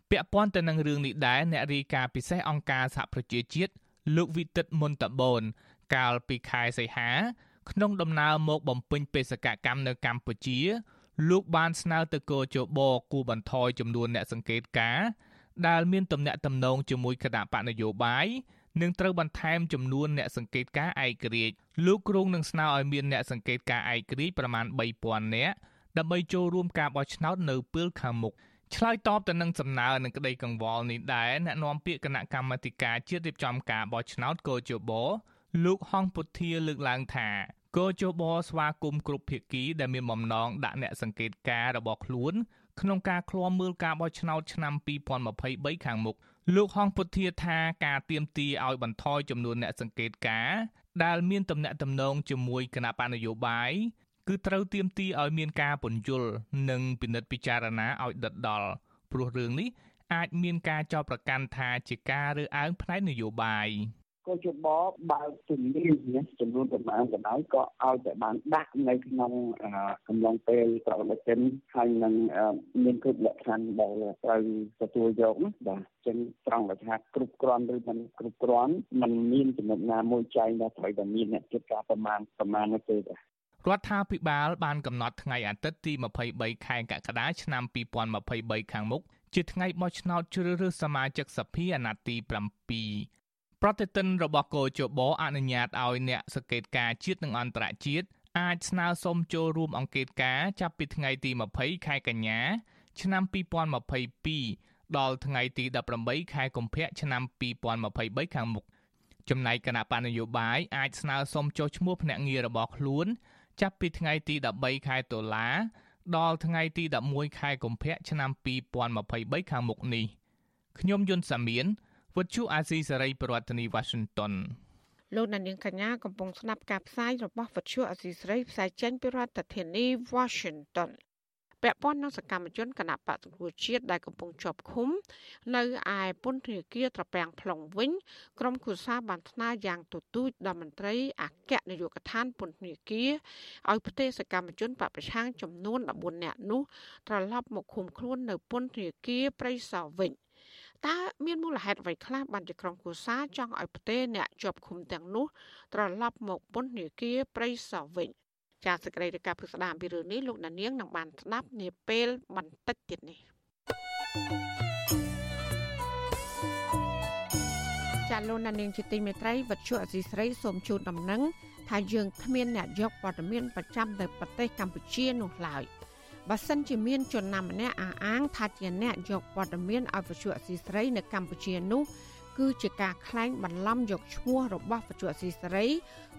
S8: ពាក់ព័ន្ធទៅនឹងរឿងនេះដែរអ្នករាយការណ៍ពិសេសអង្គការសហប្រជាជាតិលោកវិទិតមុនតបូនកាលពីខែសីហា ក្នុងដំណើរមកបំពេញបេសកកម្មនៅកម្ពុជា លោកបានស្នើទៅគរជបគូបន្ថយចំនួនអ្នកសង្កេតការ ដែលមានទំនាក់ទំនងជាមួយគណៈបកនយោបាយនឹងត្រូវបន្ថែមចំនួនអ្នកសង្កេតការឯករាជ្យលោកគ្រងនឹងស្នើឲ្យមានអ្នកសង្កេតការឯករាជ្យប្រមាណ3000នាក់ដើម្បីចូលរួមការបោះឆ្នោតនៅពេលខាងមុខឆ្លើយតបទៅនឹងសំណើនឹងក្តីកង្វល់នេះដែរអ្នកនាំពាក្យគណៈកម្មាធិការជាតិរៀបចំការបោះឆ្នោតកោជបលោកហងពុធាលើកឡើងថាកោជបស្វាគមន៍គ្រប់ភាគីដែលមានបំណងដាក់អ្នកសង្កេតការរបស់ខ្លួន ក្នុងការឃ្លាំមើលការបោះឆ្នោតឆ្នាំ2023ខាងមុខលោកហងពុធាថាការទៀមទីឲ្យបន្ថយចំនួនអ្នកសង្កេតការដែលមានទំនាក់ទំនងជាមួយគណៈបណ្ឌនយោបាយគឺត្រូវទៀមទីឲ្យមានការពន្យល់និងពិនិត្យពិចារណាឲ្យដិតដល់ព្រោះរឿងនេះអាចមានការចោទប្រកាន់ថាជាការរើសអើងផ្នែកនយោបាយ
S9: កោជបបើកជំនាញចំនួនប្រមាណក៏ដោយក៏ឲ្យតែបានដាក់នៅក្នុងកំឡុងពេលប្រវត្តិសិនហើយនឹងមានគ្រប់លក្ខខណ្ឌដែលត្រូវទទួលយកណាបាទចឹងត្រង់ថាគ្រប់គ្រាន់ឬមិនគ្រប់គ្រាន់มันមានចំណុចណាមួយចែងថាត្រូវតែមានអ្នកចិត្តការប្រមាណប្រមាណនោះទេបាទ
S8: រដ្ឋាភិបាលបានកំណត់ថ្ងៃអាទិត្យទី23ខែកក្កដាឆ្នាំ2023ខាងមុខជាថ្ងៃបោះឆ្នោតជ្រើសរើសសមាជិកសភាអាណត្តិទី7 ប្រតិទិនរបស់កោជបអនុញ្ញាតឲ្យអ្នកសង្កេតការជាតិនិងអន្តរជាតិអាចស្នើសុំចូលរួមអង្កេតការចាប់ពីថ្ងៃទី20ខែកញ្ញា ឆ្នាំ2022ដល់ថ្ងៃទី18ខែកុម្ភៈឆ្នាំ2023ខាងមុខចំណែកគណៈបណ្ឌនយោបាយអាចស្នើសុំចុះឈ្មោះភ្នាក់ងាររបស់ខ្លួន ចាប់ពីថ្ងៃទី13ខែតុលាដល់ថ្ងៃទី11ខែកុម្ភៈឆ្នាំ2023ខាងមុខនេះខ្ញុំយុនសាមៀន វិទ្យុអាស៊ីសេរីប្រធានាធិបតី Washington
S1: លោកនាងកញ្ញាកំពុងស្ដាប់ការផ្សាយរបស់វិទ្យុអាស៊ីសេរីផ្សាយចេញពីរដ្ឋធានី Washington ពាក់ព័ន្ធនឹងសកម្មជនគណៈបកសង្គ្រោះជាតិដែលកំពុងជាប់ឃុំ នៅឯពន្ធនាគារត្រពាំង plong វិញក្រុមគូសាបានថ្នើយ៉ាងទទូចដល់មន្ត្រីអគ្គនាយកដ្ឋានពន្ធនាគារឲ្យផ្ទេរសកម្មជនបពប្រឆាំងចំនួន14នាក់នោះត្រឡប់មកឃុំខ្លួននៅពន្ធនាគារព្រៃសរវិញ តើមានមូលហេតុអ្វីខ្លះបានជាក្រុមគូសាចង់ឲ្យផ្ទេរអ្នកជាប់ឃុំទាំងនោះត្រឡប់មកពន្ធនាគារព្រៃសរវិញចាសសេចក្តីរាយការណ៍ពិស្ដារពីរឿងនេះលោកដានៀងនឹងបានស្ដាប់នាពេលបន្តិចទៀតនេះចាលោកដានៀងជាទីមេត្រីវັດជុអសីស្រីសូមជូនដំណឹងថាយើងគ្មានអ្នកយកព័ត៌មានប្រចាំនៅប្រទេសកម្ពុជានោះឡើយ បើសិនជាមានជនណាម្នាក់អះអាងថាជាអ្នកយកព័ត៌មានឲ្យវិទ្យុអសីស្រីនៅកម្ពុជានោះគឺជាការក្លែងបន្លំយកឈ្មោះរបស់វិទ្យុអសីស្រី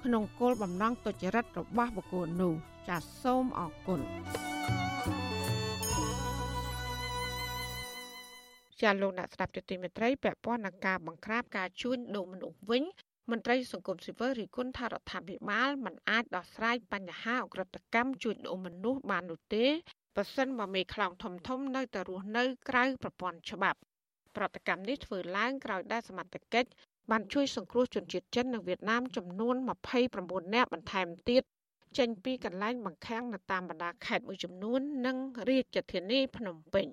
S1: ក្នុងគោលបំណងទុច្ចរិតរបស់បុគ្គលនោះចាសសូមអរគុណជាលោកអ្នកស្ដាប់ទទីមេត្រីពាក់ព័ន្ធនឹងការបង្ក្រាបការជួញដូរមនុស្សវិញ មន្ត្រីសង្គមស៊ីវិលរីគុណថារដ្ឋាភិបាលមិនអាចដោះស្រាយបញ្ហាអក្រិតកម្មជួញដូរមនុស្សបាននោះទេប្រសិនបើមេខ្លោងធំធំនៅតែរស់នៅក្រៅប្រព័ន្ធច្បាប់ប្រតិកម្មនេះធ្វើឡើងក្រោយដែលសមត្ថកិច្ចបានជួយសង្គ្រោះជនជាតិចិននៅវៀតណាមចំនួន29នាក់បន្ថែមទៀតចេញពីកន្លែងបង្ខាំងនៅតាមបណ្ដាខេត្តមួយចំនួន និងរាជធានីភ្នំពេញ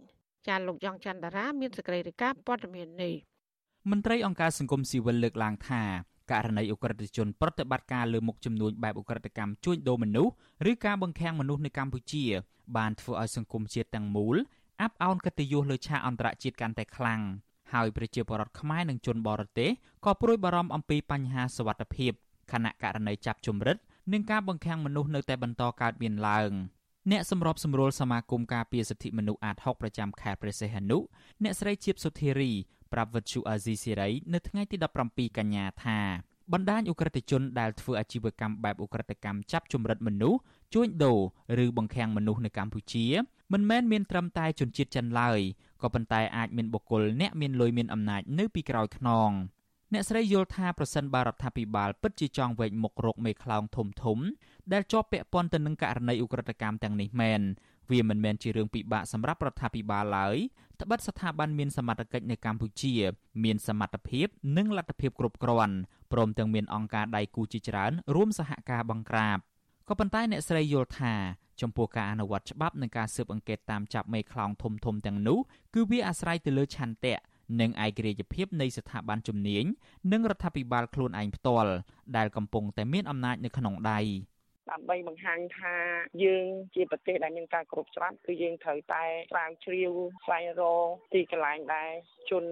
S1: ចាលោកយ៉ងច័ន្ទរាមានសេចក្តីរាយការណ៍ព័ត៌មាននេះ
S11: មន្ត្រីអង្គការសង្គមស៊ីវិលលើកឡើងថា ករណីអ ுக ្រិតជនប្រតិបត្តិការលើមុខចំនួនបែបអ ுக ្រិតកម្មជួញដូរមនុស្សឬការបង្ខាំងមនុស្សនៅកម្ពុជា បានធ្វើឲ្យសង្គមជាតិទាំងមូលអាប់អោនកិត្តិយសលើឆាកអន្តរជាតិកាន់តែខ្លាំងហើយប្រជាពលរដ្ឋខ្មែរនិងជនបរទេសក៏ព្រួយបារម្ភអំពីបញ្ហាសវត្ថិភាពខណៈករណីចាប់ជំរិតនិងការបង្ខាំងមនុស្សនៅតែបន្តកើតមានឡើងអ្នកសម្របសម្រួលសមាគមការពារសិទ្ធិមនុស្សអាត6ប្រចាំខេត្តព្រះសីហនុអ្នកស្រីជាបសុធារី ប្រាប់វិទ្យុអាស៊ីសេរីនៅថ្ងៃទី17កញ្ញាថាបណ្ដាញអ ுக ្រិតជនដែលធ្វើអាជីវកម្មបែបអ ுக ្រិតកម្មចាប់ជំរិតមនុស្សជួញដូរឬបង្ខាំងមនុស្សនៅកម្ពុជាមិនមែនមានត្រឹមតែជនជាតិចិនឡើយក៏ប៉ុន្តែអាចមានបុគ្គលអ្នកមានលុយមានអំណាចនៅពីក្រោយខ្នងអ្នកស្រីយល់ថាប្រសិនបើរដ្ឋាភិបាលពិតជាចង់វែកមុខរកមេខ្លោងធំធំដែលជាប់ពាក់ព័ន្ធទៅនឹងករណីឧក្រិដ្ឋកម្មទាំងនេះមែន វាមិនមែនជារឿងពិបាកសម្រាប់រដ្ឋាភិបាលឡើយត្បិតស្ថាប័នមានសមត្ថកិច្ចនៅកម្ពុជា មានសមត្ថភាពនិងលទ្ធភាពគ្រប់គ្រាន់ព្រមទាំងមានអង្គការដៃគូជាច្រើនរួមសហការបង្ក្រាបក៏ប៉ុន្តែអ្នកស្រីយល់ថាចំពោះការអនុវត្តច្បាប់និងការស៊ើបអង្កេតតាមចាប់មេខ្លោងធំធំទាំងនោះគឺវាអាស្រ័យទៅលើឆន្ទៈនិងឯករាជ្យភាពនៃស្ថាប័នជំនាញនិងរដ្ឋាភិបាលខ្លួនឯងផ្ទាល់ដែលកំពុងតែមានអំណាចនៅក្នុងដៃ
S12: ដើម្បីបង្ហាញថាយើងជាប្រទេសដែលមានការគ្រប់ច្បាប់គឺយើងត្រូវតែស្រាវជ្រាវស្វែងរកទីកន្លែងដែលជន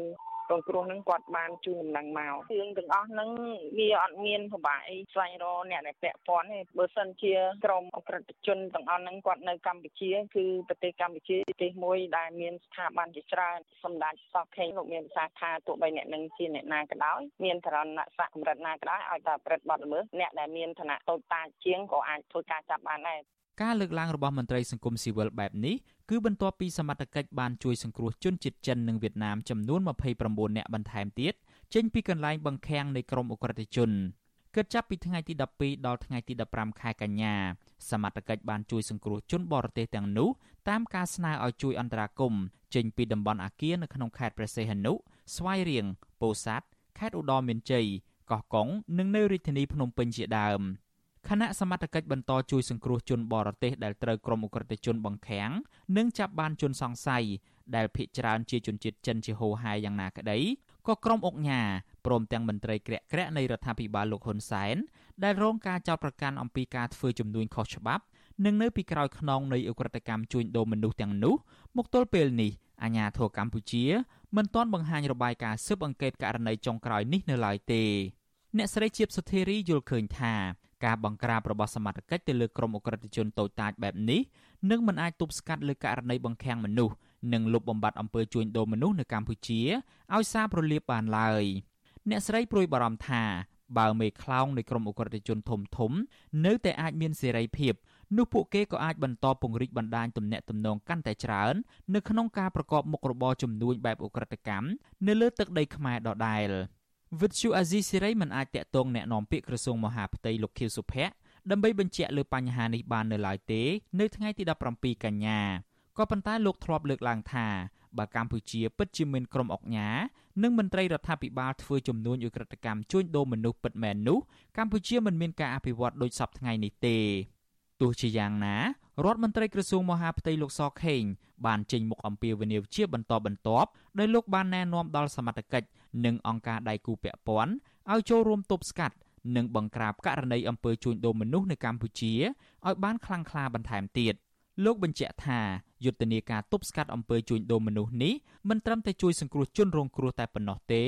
S12: រងគ្រោះហ្នឹងគាត់បានជូនដំណឹងមករឿងទាំងអស់ហ្នឹងវាអត់មានពិបាកអីស្វែងរកអ្នកដែលពាក់ព័ន្ធទេបើសិនជាក្រមអក្រិតជនទាំងអស់ហ្នឹងគាត់នៅកម្ពុជាគឺប្រទេសកម្ពុជាប្រទេសមួយដែលមានស្ថាប័នជាច្រើនសម្ដេចសពខេងលោកមានប្រសាសន៍ថាទោះបីអ្នកនឹងជាអ្នកណាក៏ដោយមានឋានៈស័ក្តិកម្រិតណាក៏ដោយឲ្យតែប្រព្រឹត្តបទល្មើសអ្នកដែលមានឋានៈតូចតាចជាងក៏អាចធ្វើការចាប់បានដែរ
S11: ការលើកឡើងរបស់មន្ត្រីសង្គមស៊ីវិលបែបនេះ គឺបន្ទាប់ពីសមត្ថកិច្ចបានជួយសង្គ្រោះជនជាតិចិននិងវៀតណាមចំនួន29នាក់បន្ថែមទៀតចេញពីកន្លែងបង្ខាំងនៃក្រមអ ுக ្រិតជនគិតចាប់ពីថ្ងៃទី12ដល់ថ្ងៃទី15ខែកញ្ញាសមត្ថកិច្ចបានជួយសង្គ្រោះជនបរទេសទាំងនោះតាមការស្នើឲ្យជួយអន្តរាគមន៍ចេញពីតំបន់អាគារនៅក្នុងខេត្តព្រះសីហនុស្វាយរៀងពោធិ៍សាត់ខេត្តឧត្តរមានជ័យកោះកុងនិងនៅរាជធានីភ្នំពេញជាដើម។ គណៈសមត្ថកិច្ចបន្តជួយសង្គ្រោះជនបរទេសដែលត្រូវក្រុមអ ுக ្រិតជនបង្ខាំងនិងចាប់បានជនសង្ស័យដែលភ ieck ច្រើនជាជនជាតិចិនជាហូហែយ៉ាងណាក្តីក៏ក្រុមអុកញ៉ាព្រមទាំងមន្ត្រីក្រាក់ក្រាក់នៃរដ្ឋាភិបាលលោកហ៊ុនសែនដែលរងការចោទប្រកាន់អំពីការធ្វើជំនួញខុសច្បាប់និងនៅពីក្រោយខ្នងនៃអ ுக ្រិតកម្មជួញដូរមនុស្សទាំងនោះមកទល់ពេលនេះអាញាធរកម្ពុជាមិនទាន់បង្ហាញរបាយការណ៍ស៊ើបអង្កេតករណីចុងក្រោយនេះនៅឡើយទេអ្នកស្រីជាបសុធារីយល់ឃើញថា ការបង្ក្រាបរបស់សមត្ថកិច្ចទៅលើក្រុមអ ுக ្រិតជនតូចតាចបែបនេះនឹងមិនអាចទប់ស្កាត់លើករណីបង្ខាំងមនុស្សនិងលុបបំបាត់អំពើជួញដូរមនុស្សនៅកម្ពុជាឲ្យសារប្រលាបបានឡើយអ្នកស្រីព្រួយបារម្ភថា បើមេខ្លោងនៃក្រុមអ ுக ្រិតជនធំធំ នៅតែអាចមានសេរីភាពនោះពួកគេក៏អាចបន្តពង្រីកបណ្ដាញទំនាក់ទំនងកាន់តែច្រើននៅក្នុងការប្រកបមុខរបរជំនួញបែបអ ுக ្រិតកម្មនៅលើទឹកដីខ្មែរដដែល វិទ្យុអាស៊ីសេរីមិនអាចតាក់ទងแนะនាំពាក្យក្រសួងមហាផ្ទៃលោកខៀវសុភ័ក្រដើម្បីបញ្ជាក់លើបញ្ហានេះបាននៅឡើយទេ នៅថ្ងៃទី17កញ្ញាក៏ប៉ុន្តែលោកធ្លាប់លើកឡើងថាបើកម្ពុជាពិតជាមានក្រុមអុកញ៉ានិងមន្ត្រីរដ្ឋាភិបាលធ្វើជំនួញឧក្រិដ្ឋកម្មជួញដូរមនុស្សពិតមែននោះកម្ពុជាមិនមានការអភិវឌ្ឍដូចសពថ្ងៃនេះទេទោះជាយ៉ាងណា រដ្ឋមន្ត្រីក្រសួងមហាផ្ទៃលោកសខេងបានចេញមុខអំពាវនាវជាបន្តបន្ទាប់ដោយលោកបានណែនាំដល់សមត្ថកិច្ចនិងអង្គការដៃគូពាក់ព័ន្ធឲ្យចូលរួមទប់ស្កាត់និងបង្ក្រាបករណីអំពើជួញដូរមនុស្សនៅកម្ពុជាឲ្យបានខ្លាំងក្លាបន្ថែមទៀតលោកបញ្ជាក់ថាយុទ្ធនាការទប់ស្កាត់អំពើជួញដូរមនុស្សនេះមិនត្រឹមតែជួយសង្គ្រោះជនរងគ្រោះតែប៉ុណ្ណោះទេ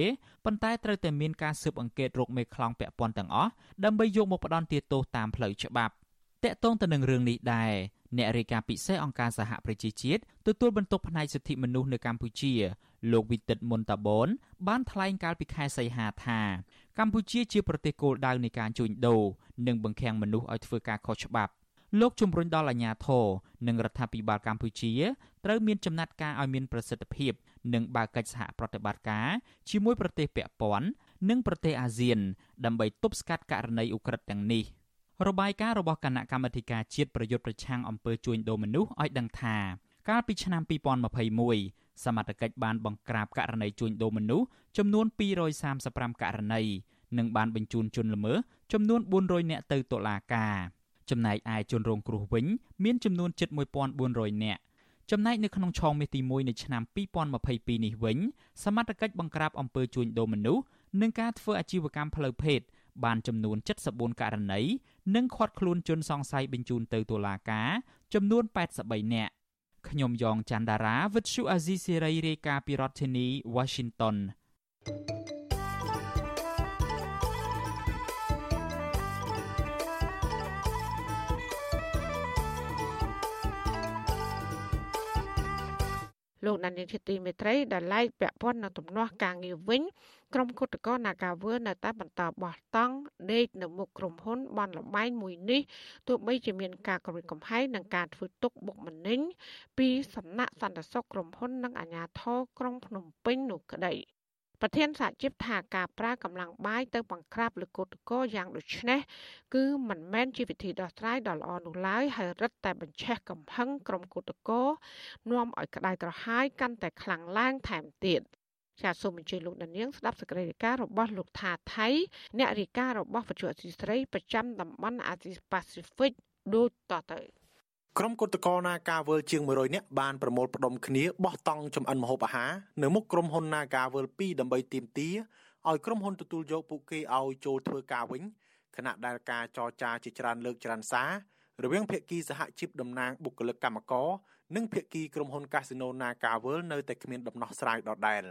S11: ប៉ុន្តែត្រូវតែមានការស៊ើបអង្កេតរកមេខ្លោងពាក់ព័ន្ធទាំងអស់ដើម្បីយកមកផ្ដន្ទាទោសតាមផ្លូវច្បាប់ តកតងទៅនឹងរឿងនេះដែរអ្នករាយការណ៍ពិសេសអង្គការសហប្រជាជាតិទទួលបន្ទុកផ្នែកសិទ្ធិមនុស្សនៅកម្ពុជា លោកវិទិតមុនតាបនបានថ្លែងកាលពីខែសីហាថាកម្ពុជាជាប្រទេសគោលដៅនៃការជួញដូរនិងបង្ខាំងមនុស្សឲ្យធ្វើការខុសច្បាប់លោកជំរុញដល់អាជ្ញាធរនិងរដ្ឋាភិបាលកម្ពុជាត្រូវមានចំណាត់ការឲ្យមានប្រសិទ្ធភាព និងបើកកិច្ចសហប្រតិបត្តិការជាមួយប្រទេសពាក់ព័ន្ធនិងប្រទេសអាស៊ានដើម្បីទប់ស្កាត់ករណីឧក្រិដ្ឋទាំងនេះ របាយការណ៍របស់គណៈកម្មាធិការជាតិប្រយុទ្ធប្រឆាំងអំពើជួញដូរមនុស្សឲ្យដឹងថាកាលពីឆ្នាំ2021សមត្ថកិច្ចបានបង្ក្រាបករណីជួញដូរមនុស្សចំនួន235ករណីនិងបានបញ្ជូនជនល្មើសចំនួន400នាក់ទៅតុលាការចំណែកឯជនរងគ្រោះវិញមានចំនួនជិត1400នាក់ចំណែកនៅក្នុងឆមាសទី1នៃឆ្នាំ2022នេះវិញសមត្ថកិច្ចបង្ក្រាបអំពើជួញដូរមនុស្សនិងការធ្វើអាជីវកម្មផ្លូវភេទ បានចំនួន74ករណីនិងឃាត់ខ្លួនជនសង្ស័យបញ្ជូនទៅតុលាការចំនួន83នាក់ខ្ញុំយ៉ងច័ន្ទដារាវិទ្យុអាស៊ីសេរីរាយការណ៍ពីរដ្ឋធានី Washington thank you
S1: លោកដានៀងជាទីមេត្រីដែលឡែកពាក់ព័ន្ធនឹងទំនាស់ការងារវិញ ក្រុមគុតកោនាការវើនៅតែបន្តបោះតង់ដេកនៅមុខក្រុមហ៊ុនបនលបែងមួយនេះទោះបីជាមានការគម្រិតកំហែងនិងការធ្វើទុកបុកម្នេញពីសំណាក់សន្តិសុខក្រុមហ៊ុននិងអាជ្ញាធរក្រុងភ្នំពេញនោះក្តីប្រធានសហជីពថាការប្រើកម្លាំងបាយទៅបង្ក្រាបលើកោតកោយ៉ាងដូចនេះគឺមិនមែនជាវិធីដោះស្រាយដ៏ល្អនោះឡើយហើយរឹតតែបញ្ឆេះកំហឹងក្រុមកោតកោនាំឲ្យក្តៅក្រហាយកាន់តែខ្លាំងឡើងថែមទៀត ចាសសូមអញ្ជើញលោកដានៀងស្ដាប់សេចក្តីរាយការណ៍របស់លោកថាថៃអ្នករាយការណ៍របស់វិទ្យុអសីស្រីប្រចាំតំបន់អាស៊ីប៉ាស៊ីហ្វិកដូចតទៅ
S13: ក្រុមគុតកោនាការវើលជាង100នាក់បានប្រមូលផ្ដុំគ្នាបោះតង់ចំអិនម្ហូបអាហារនៅមុខក្រុមហ៊ុននាការវើល2ដើម្បីទាមទារឲ្យក្រុមហ៊ុនទទួលយកពួកគេឲ្យចូលធ្វើការវិញខណៈដែលការចរចាជាច្រើនលើកច្រើនសាររវាងភាគីសហជីពតំណាងបុគ្គលិកកម្មករនិងភាគីក្រុមហ៊ុនកាស៊ីណូ Naga World នៅតែគ្មានដំណោះស្រាយដដែល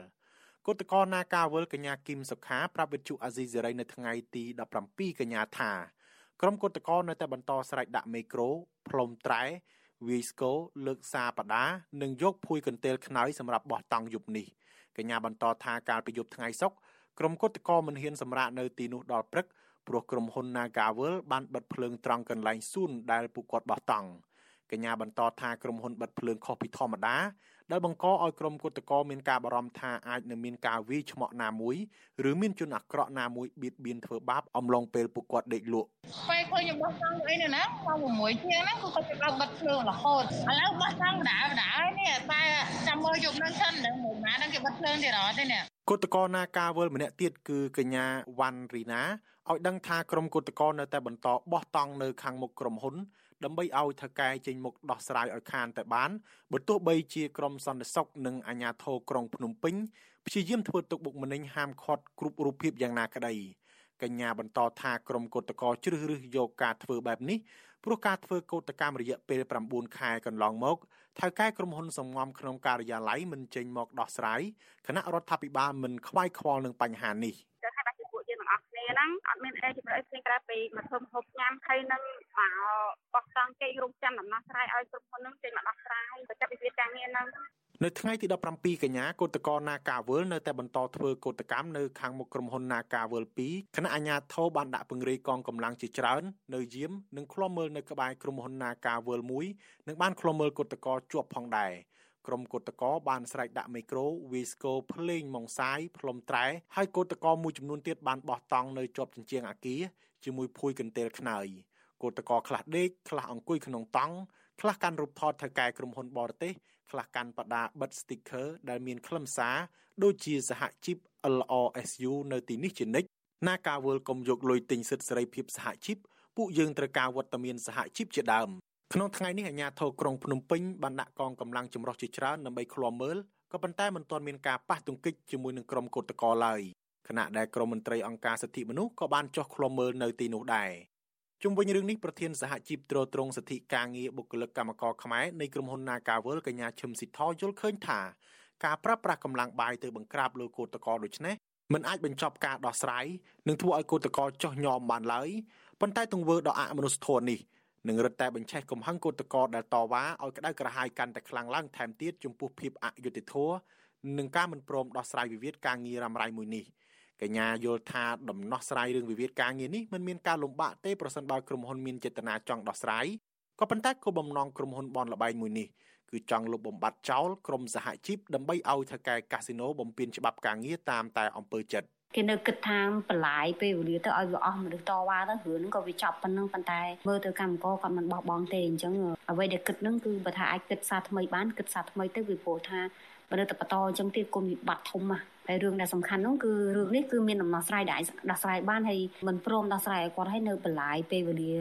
S13: គឧតកោ Naga World កញ្ញាគឹមសុខាប្រាប់វិទ្យុអាស៊ីសេរីនៅថ្ងៃទី17កញ្ញាថាក្រុមគឧតកោនៅតែបន្តស្រែកដាក់មេក្រូផ្លុំត្រែវាយស្គរលើកសាបដានិងយកភួយកន្ទេលខ្នើយសម្រាប់បោះតង់យប់នេះកញ្ញាបន្តថាកាលពីយប់ថ្ងៃសុក្រក្រុមគឧតកោមិនហ៊ានសម្រាកនៅទីនោះដល់ព្រឹកព្រោះក្រុមហ៊ុន Nagawal បានបិទភ្លើងត្រង់កន្លែងសួនដែលពួកគាត់បោះតង់ កញ្ញាបន្តថាក្រុមហ៊ុនបិទភ្លើងខុសពីធម្មតាដែលបង្កឲ្យក្រុមគុតកោមានការបារម្ភថាអាចនឹងមានការវាយឆ្មក់ណាមួយឬមានជនអាក្រក់ណាមួយបៀតបៀនធ្វើបាបអំឡុងពេលពួកគាត់ដេកលក់
S14: ពេលឃើញបោះតង់អីនេះណាម៉ោង6ជាងហ្នឹងគឺគាត់ចាប់បិទភ្លើងរហូតឥឡូវបោះតង់ដាដានេះតែចាំមើលយប់នឹងសិននឹងមួយម៉ានឹងគេបិទភ្លើងទៀតអត់ទេនេះ
S13: គុតកោណាការវល់ម្នាក់ទៀតគឺកញ្ញាវ៉ាន់រីណាឲ្យដឹងថាក្រុមគុតកោនៅតែបន្តបោះតង់នៅខាងមុខក្រុមហ៊ុន ដើម្បីឲ្យថៅកែចេញមុខដោះស្រាយឲ្យខានតែបានបើទោះបីជាក្រុមសន្តិសុខនិងអាជ្ញាធរក្រុងភ្នំពេញព្យាយាមធ្វើទុកបុកម្នេញហាមឃាត់គ្រប់រូបភាពយ៉ាងណាក្តីកញ្ញាបន្តថាក្រុមកោតក្រជ្រើសរើសយកការធ្វើបែបនេះព្រោះការធ្វើកោតកម្មរយៈពេល9ខែកន្លងមកថៅកែក្រុមហ៊ុនសំងំក្នុងការិយាល័យមិនចេញមកដោះស្រាយគណៈរដ្ឋាភិបាលមិនខ្វាយខ្វល់នឹងបញ្ហានេះ
S15: ហ្នឹងអត់មានអីជំរឿនផ្សេងក្រៅពីមកធ្វើហូបញ៉ាំហើយនឹងមកបោះតង់គេរងចាំដំណោះស្រាយឲ្យគ្រប់ហ៊ុនហ្នឹងចេញមកដោះស្រាយទៅចាប់វិវាទការងារហ្នឹង
S13: នៅថ្ងៃទី17កញ្ញាគឧតកោនាការវលនៅតែបន្តធ្វើកោតកម្មនៅខាងមុខក្រុមហ៊ុននាការវល2គណៈអាជ្ញាធរបានដាក់ពង្រាយកងកម្លាំងជាច្រើននៅយាមនិងឃ្លាំមើលនៅក្បែរក្រុមហ៊ុននាការវល1និងបានឃ្លាំមើលកោតកោជាប់ផងដែរ ក្រុមកោតកោបានស្រែកដាក់មីក្រូវីស្កូភ្លេងម៉ងសាយផ្លុំត្រែហើយកោតកោមួយចំនួនទៀតបានបោះតង់នៅជាប់ជញ្ជាំងអាគារជាមួយភួយកន្ទេលខ្នើយកោតកោខ្លះដេកខ្លះអង្គុយក្នុងតង់ខ្លះកាន់រូបថតថៅកែក្រុមហ៊ុនបរទេសខ្លះកាន់បដាបិទ sticker ដែលមានខ្លឹមសារដូចជាសហជីព LRSU នៅទីនេះជានិច្ចណាការវើលកុំយកលុយទិញសិទ្ធិសេរីភាពសហជីពពួកយើងត្រូវការវត្តមានសហជីពជាដើម ក្នុងថ្ងៃនេះអាជ្ញាធរក្រុងភ្នំពេញបានដាក់កងកម្លាំងចម្រុះជាច្រើនដើម្បីឃ្លាំមើលក៏ប៉ុន្តែមិនទាន់មានការប៉ះទង្គិចជាមួយនឹងក្រុមកោតក្រឡើយខណៈដែលក្រមមន្ត្រីអង្គការសិទ្ធិមនុស្សក៏បានចុះឃ្លាំមើលនៅទីនោះដែរជុំវិញរឿងនេះប្រធានសហជីពត្រួតត្រងសិទ្ធិការងារបុគ្គលិកកម្មករខ្មែរនៃក្រុមហ៊ុន Nagawal កញ្ញាឈឹមស៊ីធយល់ឃើញថាការប្រើប្រាស់កម្លាំងបាយទៅបង្ក្រាបលើកោតក្រដូចនេះមិនអាចបញ្ចប់ការដោះស្រាយនិងធ្វើឲ្យកោតក្រចោះញោមបានឡើយប៉ុន្តែទង្វើដ៏អមនុស្សធម៌នេះ នឹងរឹតតែបញ្ឆេះកំហឹងកោតក្រដែលតវ៉ាឲ្យក្តៅក្រហាយកាន់តែខ្លាំងឡើងថែមទៀតចំពោះភាពអយុត្តិធម៌និងការមិនព្រមដោះស្រាយវិវាទការងាររ៉ាំរ៉ៃមួយនេះ។កញ្ញាយល់ថាដំណោះស្រាយរឿងវិវាទការងារនេះមិនមានការលំបាកទេប្រសិនបើក្រុមហ៊ុនមានចេតនាចង់ដោះស្រាយក៏ប៉ុន្តែគោលបំណងក្រុមហ៊ុនបនលបែងមួយនេះគឺចង់លុបបំបាត់ចោលក្រុមសហជីពដើម្បីឲ្យថៅកែកាស៊ីណូបំពេញច្បាប់ការងារតាមតែអំពើចិត្ត
S16: គេនៅគិតថាបន្លាយពេលវេលាទៅឲ្យវាអស់មនុស្សតវ៉ាទៅរឿងហ្នឹងក៏វាចប់ប៉ុណ្ណឹងប៉ុន្តែមើលទៅកម្មករគាត់មិនបោះបង់ទេអញ្ចឹងអ្វីដែលគិតហ្នឹងគឺបើថាអាចគិតសារថ្មីបានគិតសារថ្មីទៅវាព្រោះថាបើនៅតែបន្តអញ្ចឹងទៀតគុំវិបត្តិធំណាស់តែរឿងដែលសំខាន់នោះគឺរឿងនេះគឺមានដំណោះស្រាយដែលដោះស្រាយបានហើយមិនព្រមដោះស្រាយឲ្យគាត់ឲ្យនៅបន្លាយពេលវេលា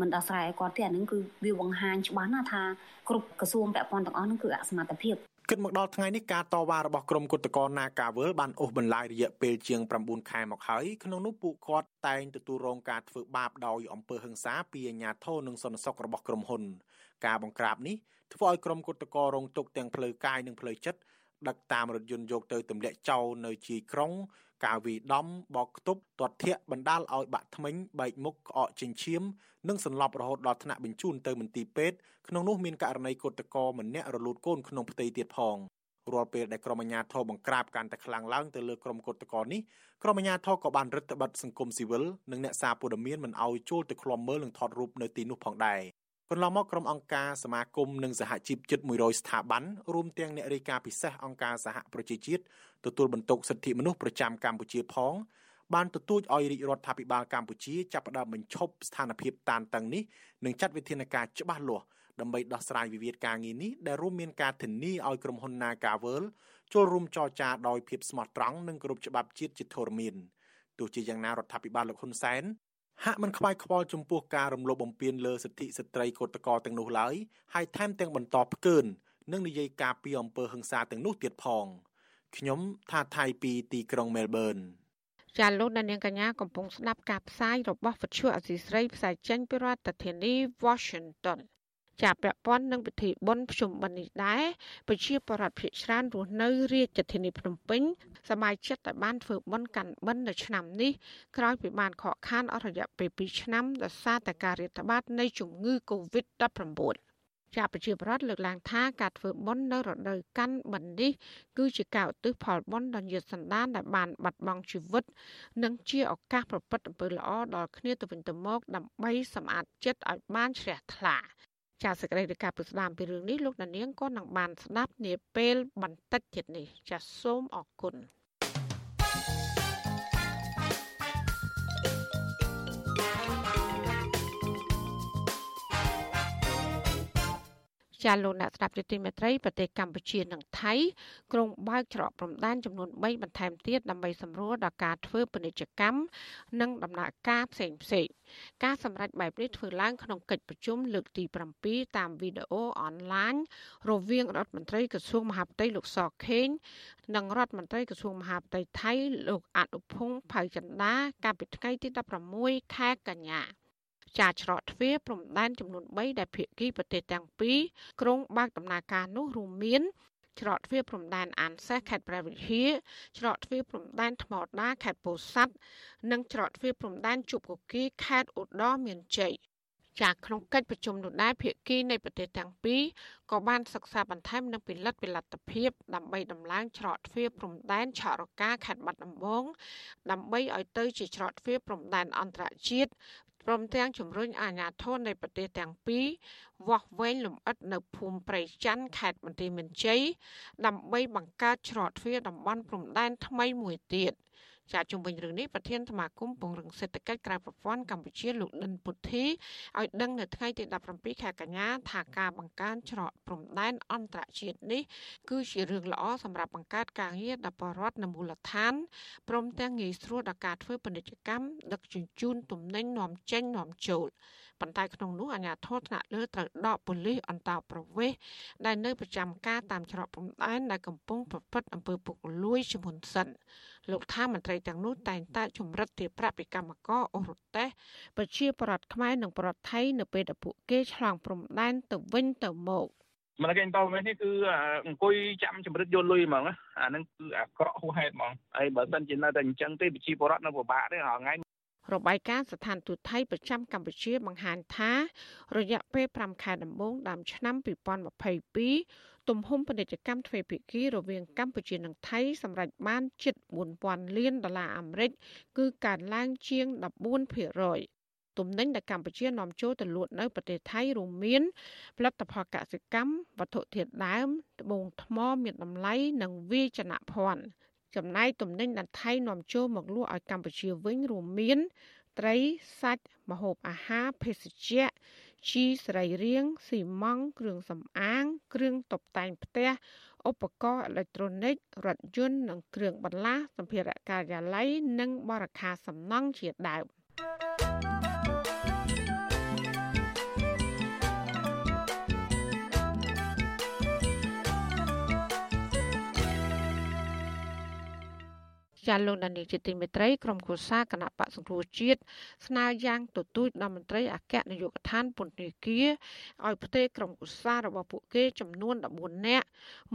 S16: មិនដោះស្រាយឲ្យគាត់ទេអានឹងគឺវាបង្ហាញច្បាស់ណាស់ថាគ្រប់ក្រសួងពាក់ព័ន្ធទាំងអស់នោះគឺអសមត្ថភាព
S13: គិតមកដល់ថ្ងៃនេះការតវ៉ារបស់ក្រុមគុតកោនាការវើលបានអូសបន្លាយរយៈពេលជាង9ខែមកហើយក្នុងនោះពួកគាត់តែងទទួលរងការធ្វើបាបដោយអំពើហិង្សាពីអាជ្ញាធរនិងសន្តិសុខរបស់ក្រុមហ៊ុន ការបង្ក្រាបនេះធ្វើឲ្យក្រុមគុតកោរងទុកទាំងផ្លូវកាយនិងផ្លូវចិត្តដឹកតាមរថយន្តយកទៅទម្លាក់ចោលនៅជាយក្រុង ការវីដំបោកខ្ទប់ទាត់ធាក់បណ្ដាលឲ្យបាក់ធ្មេញបែកមុខក្អកចិញ្ចៀមនិងសន្លប់រហូតដល់ថ្នាក់បញ្ជូនទៅមន្ទីរពេទ្យក្នុងនោះមានករណីកុតកោម្នាក់រលូតកូនក្នុងផ្ទៃទៀតផងរាល់ពេលដែលក្រុមអាជ្ញាធរបង្ក្រាបកាន់តែខ្លាំងឡើងទៅលើក្រុមកុតកោនេះក្រុមអាជ្ញាធរក៏បានរឹតបន្តឹងសង្គមស៊ីវិលនិងអ្នកសារព័ត៌មានមិនឲ្យចូលទៅឃ្លាំមើលនិងថតរូបនៅទីនោះផងដែរ កន្លងមកក្រុមអង្គការសមាគមនិងសហជីពជិត100ស្ថាប័នរួមទាំងអ្នករាយការណ៍ពិសេសអង្គការសហប្រជាជាតិទទួលបន្ទុកសិទ្ធិមនុស្សប្រចាំកម្ពុជាផងបានទទូចឲ្យរាជរដ្ឋាភិបាលកម្ពុជាចាប់ផ្ដើមបញ្ឈប់ស្ថានភាពតានតឹងនេះនិងចាត់វិធានការច្បាស់លាស់ដើម្បីដោះស្រាយវិវាទការងារនេះដែលរួមមានការធានាឲ្យក្រុមហ៊ុន Nagavel ចូលរួមចរចាដោយភាពស្មោះត្រង់និងគោរពច្បាប់ជាតិជាធរមានទោះជាយ៉ាងណារដ្ឋាភិបាលលោកហ៊ុនសែន ហាក់មិនខ្វាយខ្វល់ចំពោះការរំលោភបំពានលើសិទ្ធិស្ត្រីកូតកោទាំងនោះឡើយហើយថែមទាំងបន្តផ្កើននិងនិយាយការពីអំពើហិង្សាទាំងនោះទៀតផងខ្ញុំថាថៃពីទីក្រុងមែលប៊ន
S1: ចាលោកដានៀងកញ្ញាកំពុងស្ដាប់ការផ្សាយរបស់វិទ្យុអសីស្រីផ្សាយចេញពីរដ្ឋធានី Washington ជាពាក់ព័ន្ធនឹងពិធីបុណ្យភ្ជុំបិណ្ឌនេះដែរប្រជាប្រដ្ឋភិកច្រើនរស់នៅរាជធានីភ្នំពេញសមាជិកតែបានធ្វើបុណ្យកាន់បិណ្ឌនៅឆ្នាំនេះក្រោយពីបានខកខានអស់រយៈពេល2ឆ្នាំដោយសារតែការរាតត្បាតនៃជំងឺ Covid-19 ជាប្រជាប្រដ្ឋលើកឡើងថាការធ្វើបុណ្យនៅរដូវកាន់បិណ្ឌនេះគឺជាការឧទ្ទិសផលបុណ្យដល់ញាតិសន្តានដែលបានបាត់បង់ជីវិត និងជាឱកាសប្រព្រឹត្តអំពើល្អដល់គ្នាទៅវិញទៅមកដើម្បីសម្អាតចិត្តឲ្យបានជ្រះថ្លា ចាសសេចក្តីរាយការណ៍ពីស្ដាមពីរឿងនេះលោកដានៀងក៏នឹងបានស្ដាប់នាពេលបន្តិចទៀតនេះចាសសូមអរគុណ ចាលោកអ្នកស្ដាប់ជាទីមេត្រីប្រទេសកម្ពុជានិងថៃក្រុងបើកច្រកព្រំដែនចំនួន3បន្ថែមទៀតដើម្បីសម្រួលដល់ការធ្វើពាណិជ្ជកម្មនិងដំណើរការផ្សេងផ្សេងការសម្រេចបែបនេះធ្វើឡើងក្នុងកិច្ចប្រជុំលើកទី7តាមវីដេអូអនឡាញរវាងរដ្ឋមន្ត្រីក្រសួងមហាផ្ទៃលោកសខេងនិងរដ្ឋមន្ត្រីក្រសួងមហាផ្ទៃថៃលោកអនុភងផៅចិន្តាកាលពីថ្ងៃទី16ខែកញ្ញា ចាច្រកទ្វារព្រំដែនចំនួន3ដែលភាគីប្រទេសទាំងពីរក្រុងបើកដំណើរការនោះរួមមានច្រកទ្វារព្រំដែនអានសេះខេត្តព្រះវិហារច្រកទ្វារព្រំដែនថ្មដាខេត្តពោធិ៍សាត់និងច្រកទ្វារព្រំដែនជប់កគីខេត្តឧត្តរមានជ័យចាក្នុងកិច្ចប្រជុំនោះដែរភាគីនៃប្រទេសទាំងពីរក៏បានសិក្សាបន្ថែមនិងពិនិត្យវិលទ្ធភាពដើម្បីដំឡើងច្រកទ្វារព្រំដែនឆរកាខេត្តបាត់ដំបងដើម្បីឲ្យទៅជាច្រកទ្វារព្រំដែនអន្តរជាតិ ព្រមទាំងជំរុញអាជ្ញាធរនៃប្រទេសទាំងពីរវាស់វែងលំអិតនៅភូមិព្រៃច័ន្ទខេត្តបន្ទាយមានជ័យដើម្បីបង្កើតច្រកទ្វារតំបន់ព្រំដែនថ្មីមួយទៀត។ ចាជំវិញរឿងនេះប្រធានសមាគមពង្រឹងសេដ្ឋកិច្ចក្រៅប្រព័ន្ធកម្ពុជាលោកដិនពុទ្ធីឲ្យដឹងនៅថ្ងៃទី17ខែកញ្ញាថាការបង្កើនច្រកព្រំដែនអន្តរជាតិនេះគឺជារឿងល្អសម្រាប់បង្កើតការងារដល់ប្រជាពលរដ្ឋនៅមូលដ្ឋានព្រមទាំងងាយស្រួលដល់ការធ្វើពាណិជ្ជកម្មដឹកជញ្ជូនទំនិញនាំចេញនាំចូលប៉ុន្តែក្នុងនោះអាជ្ញាធរថ្នាក់លើត្រូវដកប៉ូលីសអន្តោប្រវេសន៍ដែលនៅប្រចាំការតាមច្រកព្រំដែនដែលកំពុងប្រព្រឹត្តអំពើពុករលួយជាមុនសិន លោកថាមន្ត្រីទាំងនោះតែងតែជំរិតទារប្រាក់ពីកម្មករអូរតេសប្រជាប្រដ្ឋខ្មែរនិងប្រដ្ឋថៃនៅពេលដែលពួកគេឆ្លងព្រំដែនទៅវិញទៅមក
S17: មិនគេតវិញនេះគឺអង្គុយចាំចម្រិតយកលុយហ្មងអាហ្នឹងគឺអាក្រក់ហួសហេតុហ្មងហើយបើមិនជានៅតែអញ្ចឹងទេប្រជាពលរដ្ឋនៅពិបាកទេរាល់ថ្ងៃ
S1: របាយការណ៍ស្ថានទូតថៃប្រចាំកម្ពុជាបង្ហាញថា រយៈពេល5ខែដំបូងដើមឆ្នាំ2022ទំហំពាណិជ្ជកម្មទ្វេភាគីរវាងកម្ពុជានិងថៃសម្រេចបានជិត4000លានដុល្លារអាមេរិកគឺកើនឡើងជាង14%ទំនិញដែលកម្ពុជានាំចូលទៅលក់នៅប្រទេសថៃរួមមានផលិតផលកសិកម្មវត្ថុធាតុដើមត្បូងថ្មមានតម្លៃនិងវាយនភ័ណ្ឌ ចំណែកទំនិញដែលថៃនាំចូលមកលក់ឲ្យកម្ពុជាវិញរួមមាន ត្រីសាច់ម្ហូបអាហារភេសជ្ជៈជីសរីរាង្គស៊ីម៉ង់គ្រឿងសម្អាង គ្រឿងតុបតែងផ្ទះឧបករណ៍អេឡិចត្រូនិករថយន្តនិងគ្រឿងបន្លាស់សម្ភារៈការិយាល័យនិងបរិក្ខារសំណង់ជាដើម ចាលោកដានីជាទីមេត្រីក្រុមគូសាគណៈបកសង្គ្រោះជាតិស្នើយ៉ាងទទូចដល់មន្ត្រីអគ្គនាយកដ្ឋានពន្ធនាគារឲ្យផ្ទេរក្រុមគូសារបស់ពួកគេចំនួន14នាក់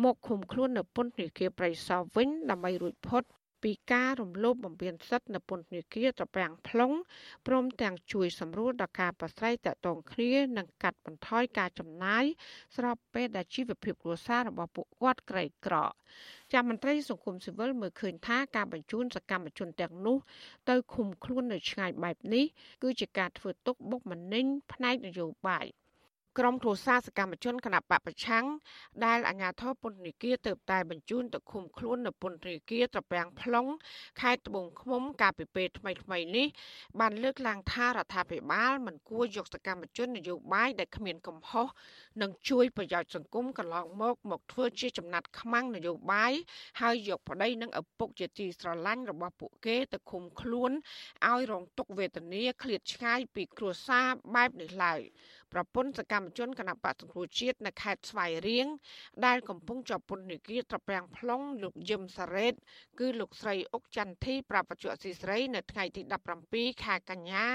S1: មកឃុំខ្លួននៅពន្ធនាគារប្រៃសណវិញដើម្បីរួចផុត ពីការរំលោភបំពានសិទ្ធិនៅពន្ធនាគារត្រពាំង plong ព្រមទាំងជួយសម្រួលដល់ការប្រស្រ័យទាក់ទងគ្នានិងកាត់បន្ថយការចំណាយស្របពេលដែលជីវភាពគ្រួសាររបស់ពួកគាត់ក្រីក្រចាំមន្ត្រីសង្គមស៊ីវិលមើលឃើញថាការបញ្ជូនសកម្មជនទាំងនោះទៅឃុំខ្លួននៅឆ្ងាយបែបនេះគឺជាការធ្វើទុកបុកម្នេញផ្នែកនយោបាយ ក្រុមគ្រួសារសកម្មជនគណបកប្រឆាំងដែលអាជ្ញាធរពន្ធនាគារទៅតែបញ្ជូនទៅឃុំខ្លួននៅពន្ធនាគារត្រពាំង plong ខេត្តត្បូងឃ្មុំកាលពីពេលថ្មីៗនេះបានលើកឡើងថារដ្ឋាភិបាលមិនគួរយកសកម្មជននយោបាយដែលគ្មានកំហុសនិងជួយប្រយោជន៍សង្គមកន្លងមកមកធ្វើជាចំណាត់ខ្មាំងនយោបាយហើយយកប្តីនិងឪពុកជាទីស្រឡាញ់របស់ពួកគេទៅឃុំខ្លួនឲ្យរងទុក្ខវេទនាឃ្លាតឆ្ងាយពីគ្រួសារបែបនេះឡើយ ប្រពន្ធសកម្មជនគណបកសង្គ្រោះជាតិនៅខេត្តស្វាយរៀងដែលកំពុងជាប់ពន្ធនាគារត្រពាំង plong លោកយឹមសារ៉េត គឺលោកស្រីអុកចន្ទធីប្រាប់បច្ចុប្បន្នស៊ីស្រី នៅថ្ងៃទី17ខែកញ្ញា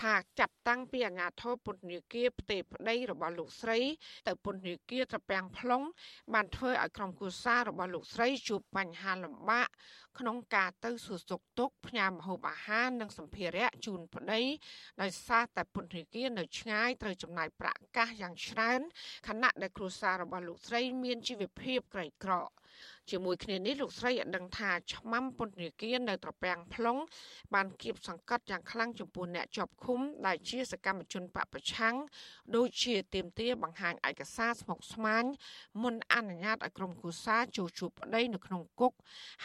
S1: ថាចាប់តាំងពីអាញាធរពន្ធនាគារផ្ទេប្តីរបស់លោកស្រី ទៅពន្ធនាគារត្រពាំង plong បានធ្វើឲ្យក្រុមគូសាររបស់លោកស្រីជួបបញ្ហាលំបាកក្នុងការទៅសួរសុខទុក្ខផ្ញើម្ហូបអាហារនិងសម្ភារៈជូនប្តីដោយសារតែពន្ធនាគារនៅឆ្ងាយត្រូវចំណាយប្រាក់កាសយ៉ាងច្រើនខណៈដែលគ្រួសាររបស់លោកស្រីមានជីវភាពក្រីក្រជាមួយគ្នានេះលោកស្រីបានដឹងថាឆ្មាំពន្ធនាគារនៅត្រពាំង plong បានគៀបសង្កត់យ៉ាងខ្លាំងចំពោះអ្នកជាប់ឃុំដែលជាសកម្មជនបពប្រឆាំងដូចជាទៀមទាបង្ហាញឯកសារស្មុគស្មាញមុនអនុញ្ញាតឲ្យក្រុមគូសាចូលជួបប្តីនៅក្នុងគុក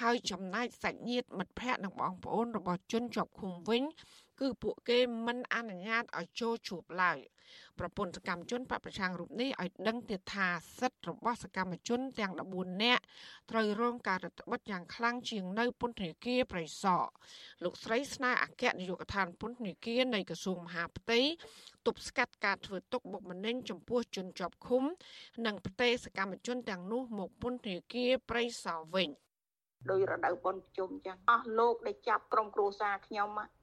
S1: ហើយចំណែកសាច់ញាតិមិត្តភ័ក្តិនិងបងប្អូនរបស់ជនជាប់ឃុំវិញ គឺពួកគេមិនអនុញ្ញាតឲ្យចូលជួបឡើយ ប្រពន្ធសកម្មជនបពប្រឆាំងរូបនេះឲ្យដឹងទៀតថាសិទ្ធិរបស់សកម្មជនទាំង14នាក់ត្រូវរងការរឹតបន្តឹងយ៉ាងខ្លាំងជាងនៅពន្ធនាគារប្រៃសណលោកស្រីស្នើអគ្គនាយកដ្ឋានពន្ធនាគារនៃក្រសួងមហាផ្ទៃទប់ស្កាត់ការធ្វើទុកបុកម្នេញចំពោះជនជាប់ឃុំ និងផ្ទេរសកម្មជនទាំងនោះមកពន្ធនាគារប្រៃសណវិញ
S18: ដោយរដូវបុណ្យប្រជុំចឹងអស់លោកដែលចាប់ក្រុមគ្រួសារខ្ញុំដា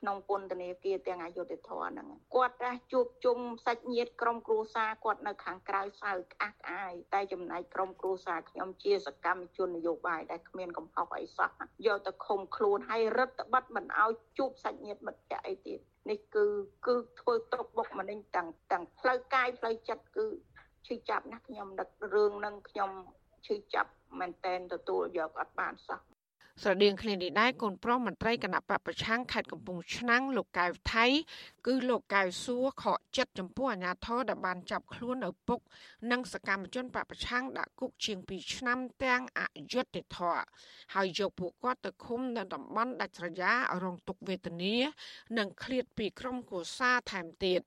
S18: ក់ក្នុងពន្ធនាគារទាំងអយុធធរហ្នឹងគាត់តែជួបជុំសាច់ញាតិក្រុមគ្រួសារគាត់នៅខាងក្រៅសៅក្អាស់ក្អាយតែចំណែកក្រុមគ្រួសារខ្ញុំជាសកម្មជននយោបាយដែលគ្មានកំហុសអីសោះយកទៅឃុំខ្លួនហើយរឹតបន្តឹងមិនឲ្យជួបសាច់ញាតិមិត្តភ័ក្តិអីទៀតនេះគឺគឺធ្វើទុកបុកម្នេញទាំងទាំងផ្លូវកាយផ្លូវចិត្តគឺឈឺចាប់ណាស់ខ្ញុំនឹករឿងនឹងខ្ញុំឈឺចាប់មែនតែនទទួលយកអត់បានសោះ
S1: ស្រដៀងគ្នានេះដែរកូនប្រុសមន្ត្រីគណៈបពប្រឆាំងខេត្តកំពង់ឆ្នាំងលោកកៅថៃគឺលោកកៅសួរខកចិត្តចំពោះអាញាធរដែលបានចាប់ខ្លួនឪពុក និងសកម្មជនបពប្រឆាំងដាក់គុកជាង2ឆ្នាំទាំងអយុត្តិធម៌ហើយយកពួកគាត់ទៅឃុំនៅតំបន់ដាច់ស្រយាលរងទុក្ខវេទនា និងឃ្លាតពីក្រុមគូសាថែមទៀត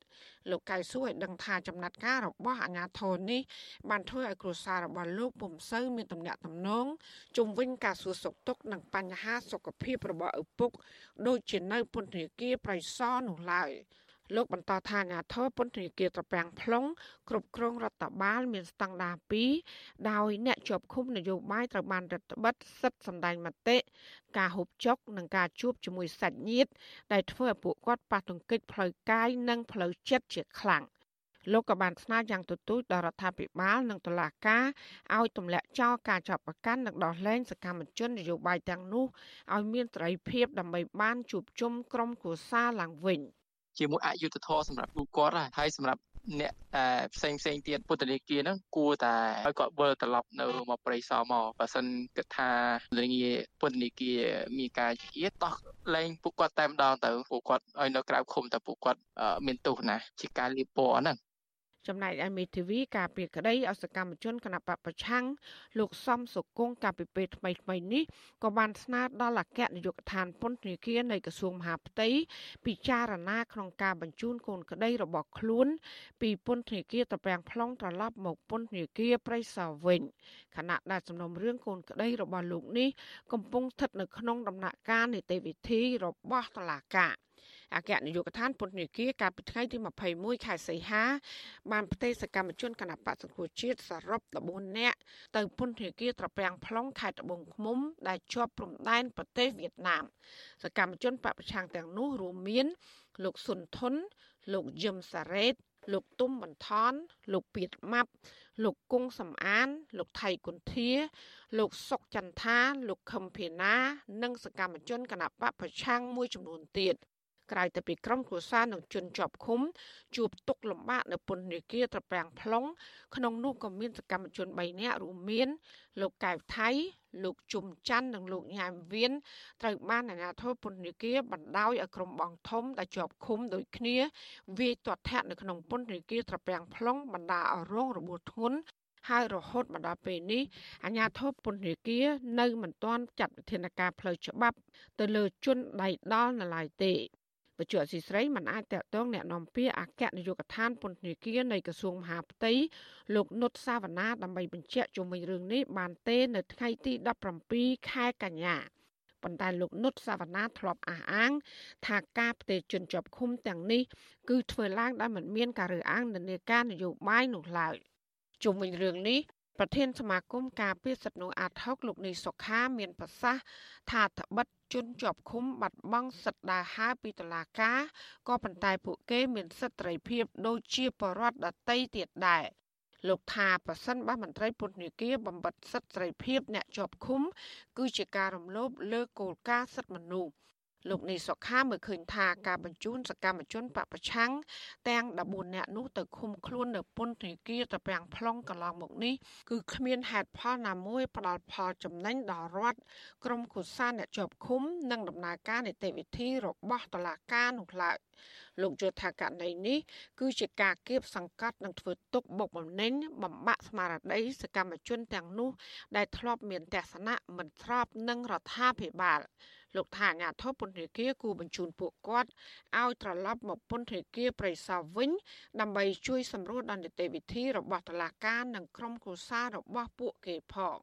S1: លោកកៅសួរឲ្យដឹងថាចំណាត់ការរបស់អាញាធរនេះបានធ្វើឲ្យគ្រួសាររបស់លោកពុំសូវមានទំនាក់ទំនងជុំវិញការសួរសុខទុក្ខនិងបញ្ហាសុខភាពរបស់ឪពុកដូចជានៅពន្ធនាគារប្រៃសណនោះឡើយ លោកបន្តថាអាញាធរពន្ធនាគារត្រពាំង plong គ្រប់គ្រងរដ្ឋបាល មានស្តង់ដារ2ដោយអ្នកជាប់ឃុំនយោបាយត្រូវបានរដ្ឋបិទសិទ្ធិសម្ដែងមតិការហូបចុកនិងការជួបជាមួយសាច់ញាតិដែលធ្វើឲ្យពួកគាត់ប៉ះទង្គិចផ្លូវកាយនិងផ្លូវចិត្តជាខ្លាំងលោកក៏បានស្នើយ៉ាងទទូចដល់រដ្ឋាភិបាលនិងតុលាការឲ្យទម្លាក់ចោលការចាប់ប្រកាន់និងដោះលែងសកម្មជននយោបាយទាំងនោះឲ្យមានសេរីភាពដើម្បីបានជួបជុំក្រុមគូសារឡើងវិញ។
S19: ជាមួយអយុធធម៌សម្រាប់ពួកគាត់ហើយសម្រាប់អ្នកតែផ្សេងផ្សេងទៀតពុទ្ធនីគាហ្នឹងគួរតែឲ្យគាត់វិលត្រឡប់នៅមកប្រៃសមកបើសិនគិតថាលងាពុទ្ធនីគាមានការជាតោះលែងពួកគាត់តែម្ដងទៅពួកគាត់ឲ្យនៅក្រៅឃុំតែពួកគាត់មានទោសណាជាការលៀបពណ៌ហ្នឹង
S1: ចំណែកឯមេធាវីការពីក្តីអសកម្មជនគណបកប្រឆាំងលោកសំសុគង្គកាពីពេលថ្មីថ្មីនេះក៏បានស្នើដល់អគ្គនាយកដ្ឋានពន្ធនាគារនៃក្រសួងមហាផ្ទៃពិចារណាក្នុងការបញ្ជូនកូនក្តីរបស់ខ្លួន ពីពន្ធនាគារត្រពាំង plong ត្រឡប់មកពន្ធនាគារព្រៃសរវិញខណៈដែលសំណុំរឿងកូនក្តីរបស់លោកនេះកំពុងស្ថិតនៅក្នុងដំណាក់កាលនីតិវិធីរបស់តុលាការ អគ្គនាយកដ្ឋានពន្ធនាគារកាលពីថ្ងៃទី21ខែសីហា បានផ្ទេរសកម្មជនគណបកសង្គ្រោះជាតិសរុប14នាក់ទៅពន្ធនាគារត្រពាំង plong ខេត្តត្បូងឃ្មុំ ដែលជាប់ព្រំដែនប្រទេសវៀតណាមសកម្មជនបពប្រឆាំងទាំងនោះរួមមាន លោកសុនធុនលោកយឹមសារ៉េតលោកទុំបន្ថនលោកពៀតម៉ាប់លោកគង់សំអាន លោកថៃគុន្ធា លោកសុកចន្ទថា លោកខឹមភេណា និងសកម្មជនគណបកប្រឆាំងមួយចំនួនទៀត ក្រៅទៅពីក្រុមគ្រួសារនិងជនជាប់ឃុំជួបទុកលំបាកនៅពន្ធនាគារត្រពាំង plong ក្នុងនោះក៏មានសកម្មជន3នាក់រួមមាន លោកកែវថៃ លោកជុំច័ន្ទនិងលោកញ៉ាមវៀនត្រូវបានអាជ្ញាធរពន្ធនាគារបណ្តោយឲ្យក្រុមបងធំដែលជាប់ឃុំដូចគ្នាវាយទាត់ធាក់នៅក្នុងពន្ធនាគារត្រពាំង plong បណ្តាឲ្យរងរបួសធ្ងន់ហើយរហូតមកដល់ពេលនេះអាជ្ញាធរពន្ធនាគារនៅមិនទាន់ចាត់វិធានការផ្លូវច្បាប់ ទៅលើជនដៃដល់នៅឡើយទេ វិទ្យុអសីស្រីមិនអាចតកតងแนะនាំពាក្យអគ្គនាយកដ្ឋានពន្ធនាគារនៃក្រសួងមហាផ្ទៃលោកនុតសាវណ្ណាដើម្បីបញ្ជាក់ជុំវិញរឿងនេះបានទេនៅថ្ងៃទី17ខែកញ្ញាប៉ុន្តែលោកនុតសាវណ្ណាធ្លាប់អះអាង ថាការផ្ទេរជនជាប់ឃុំទាំងនេះគឺធ្វើឡើងដោយមិនមានការរើសអើងនានាការនយោបាយនោះឡើយជុំវិញរឿងនេះ ប្រធានសមាគមការពារសិទ្ធិមនុស្សអាត6លោកនីសុខាមានប្រសាសន៍ថាត្បិតជនជាប់ឃុំបាត់បង់សិទ្ធិដើរហើរពីតុលាការក៏ប៉ុន្តែពួកគេមានសិទ្ធិសេរីភាពដូចជាបរដ្ឋដតីទៀតដែរលោកថាប្រសិនបើមន្ត្រីពន្ធនាគារបំបត្តិសិទ្ធិសេរីភាពអ្នកជាប់ឃុំ គឺជាការរំលោភលើគោលការណ៍សិទ្ធិមនុស្ស លោកនីសុខាមើលឃើញថាការបញ្ជូនសកម្មជនបពប្រឆាំងទាំង14នាក់នោះទៅឃុំខ្លួននៅពន្ធនាគារត្រពាំង plong កន្លងមកនេះគឺគ្មានហេតុផលណាមួយផ្ដល់ផលចំណេញដល់រដ្ឋក្រុមគូសាអ្នកជាប់ឃុំ និងដំណើរការនីតិវិធីរបស់តុលាការនោះឡើយលោកយល់ថាករណីនេះគឺជាការគៀបសង្កត់និងធ្វើទុកបុកម្នេញបំបាក់ស្មារតីសកម្មជនទាំងនោះ ដែលធ្លាប់មានទស្សនៈមិនស្របនឹងរដ្ឋាភិបាល លោកថាអាញាធិបពន្ធនាគារគូបញ្ជូនពួកគាត់ឲ្យត្រឡប់មកពន្ធនាគារប្រៃសណវិញ ដើម្បីជួយសម្រួលដល់នីតិវិធីរបស់តុលាការនិងក្រុមគ្រួសាររបស់ពួកគេផង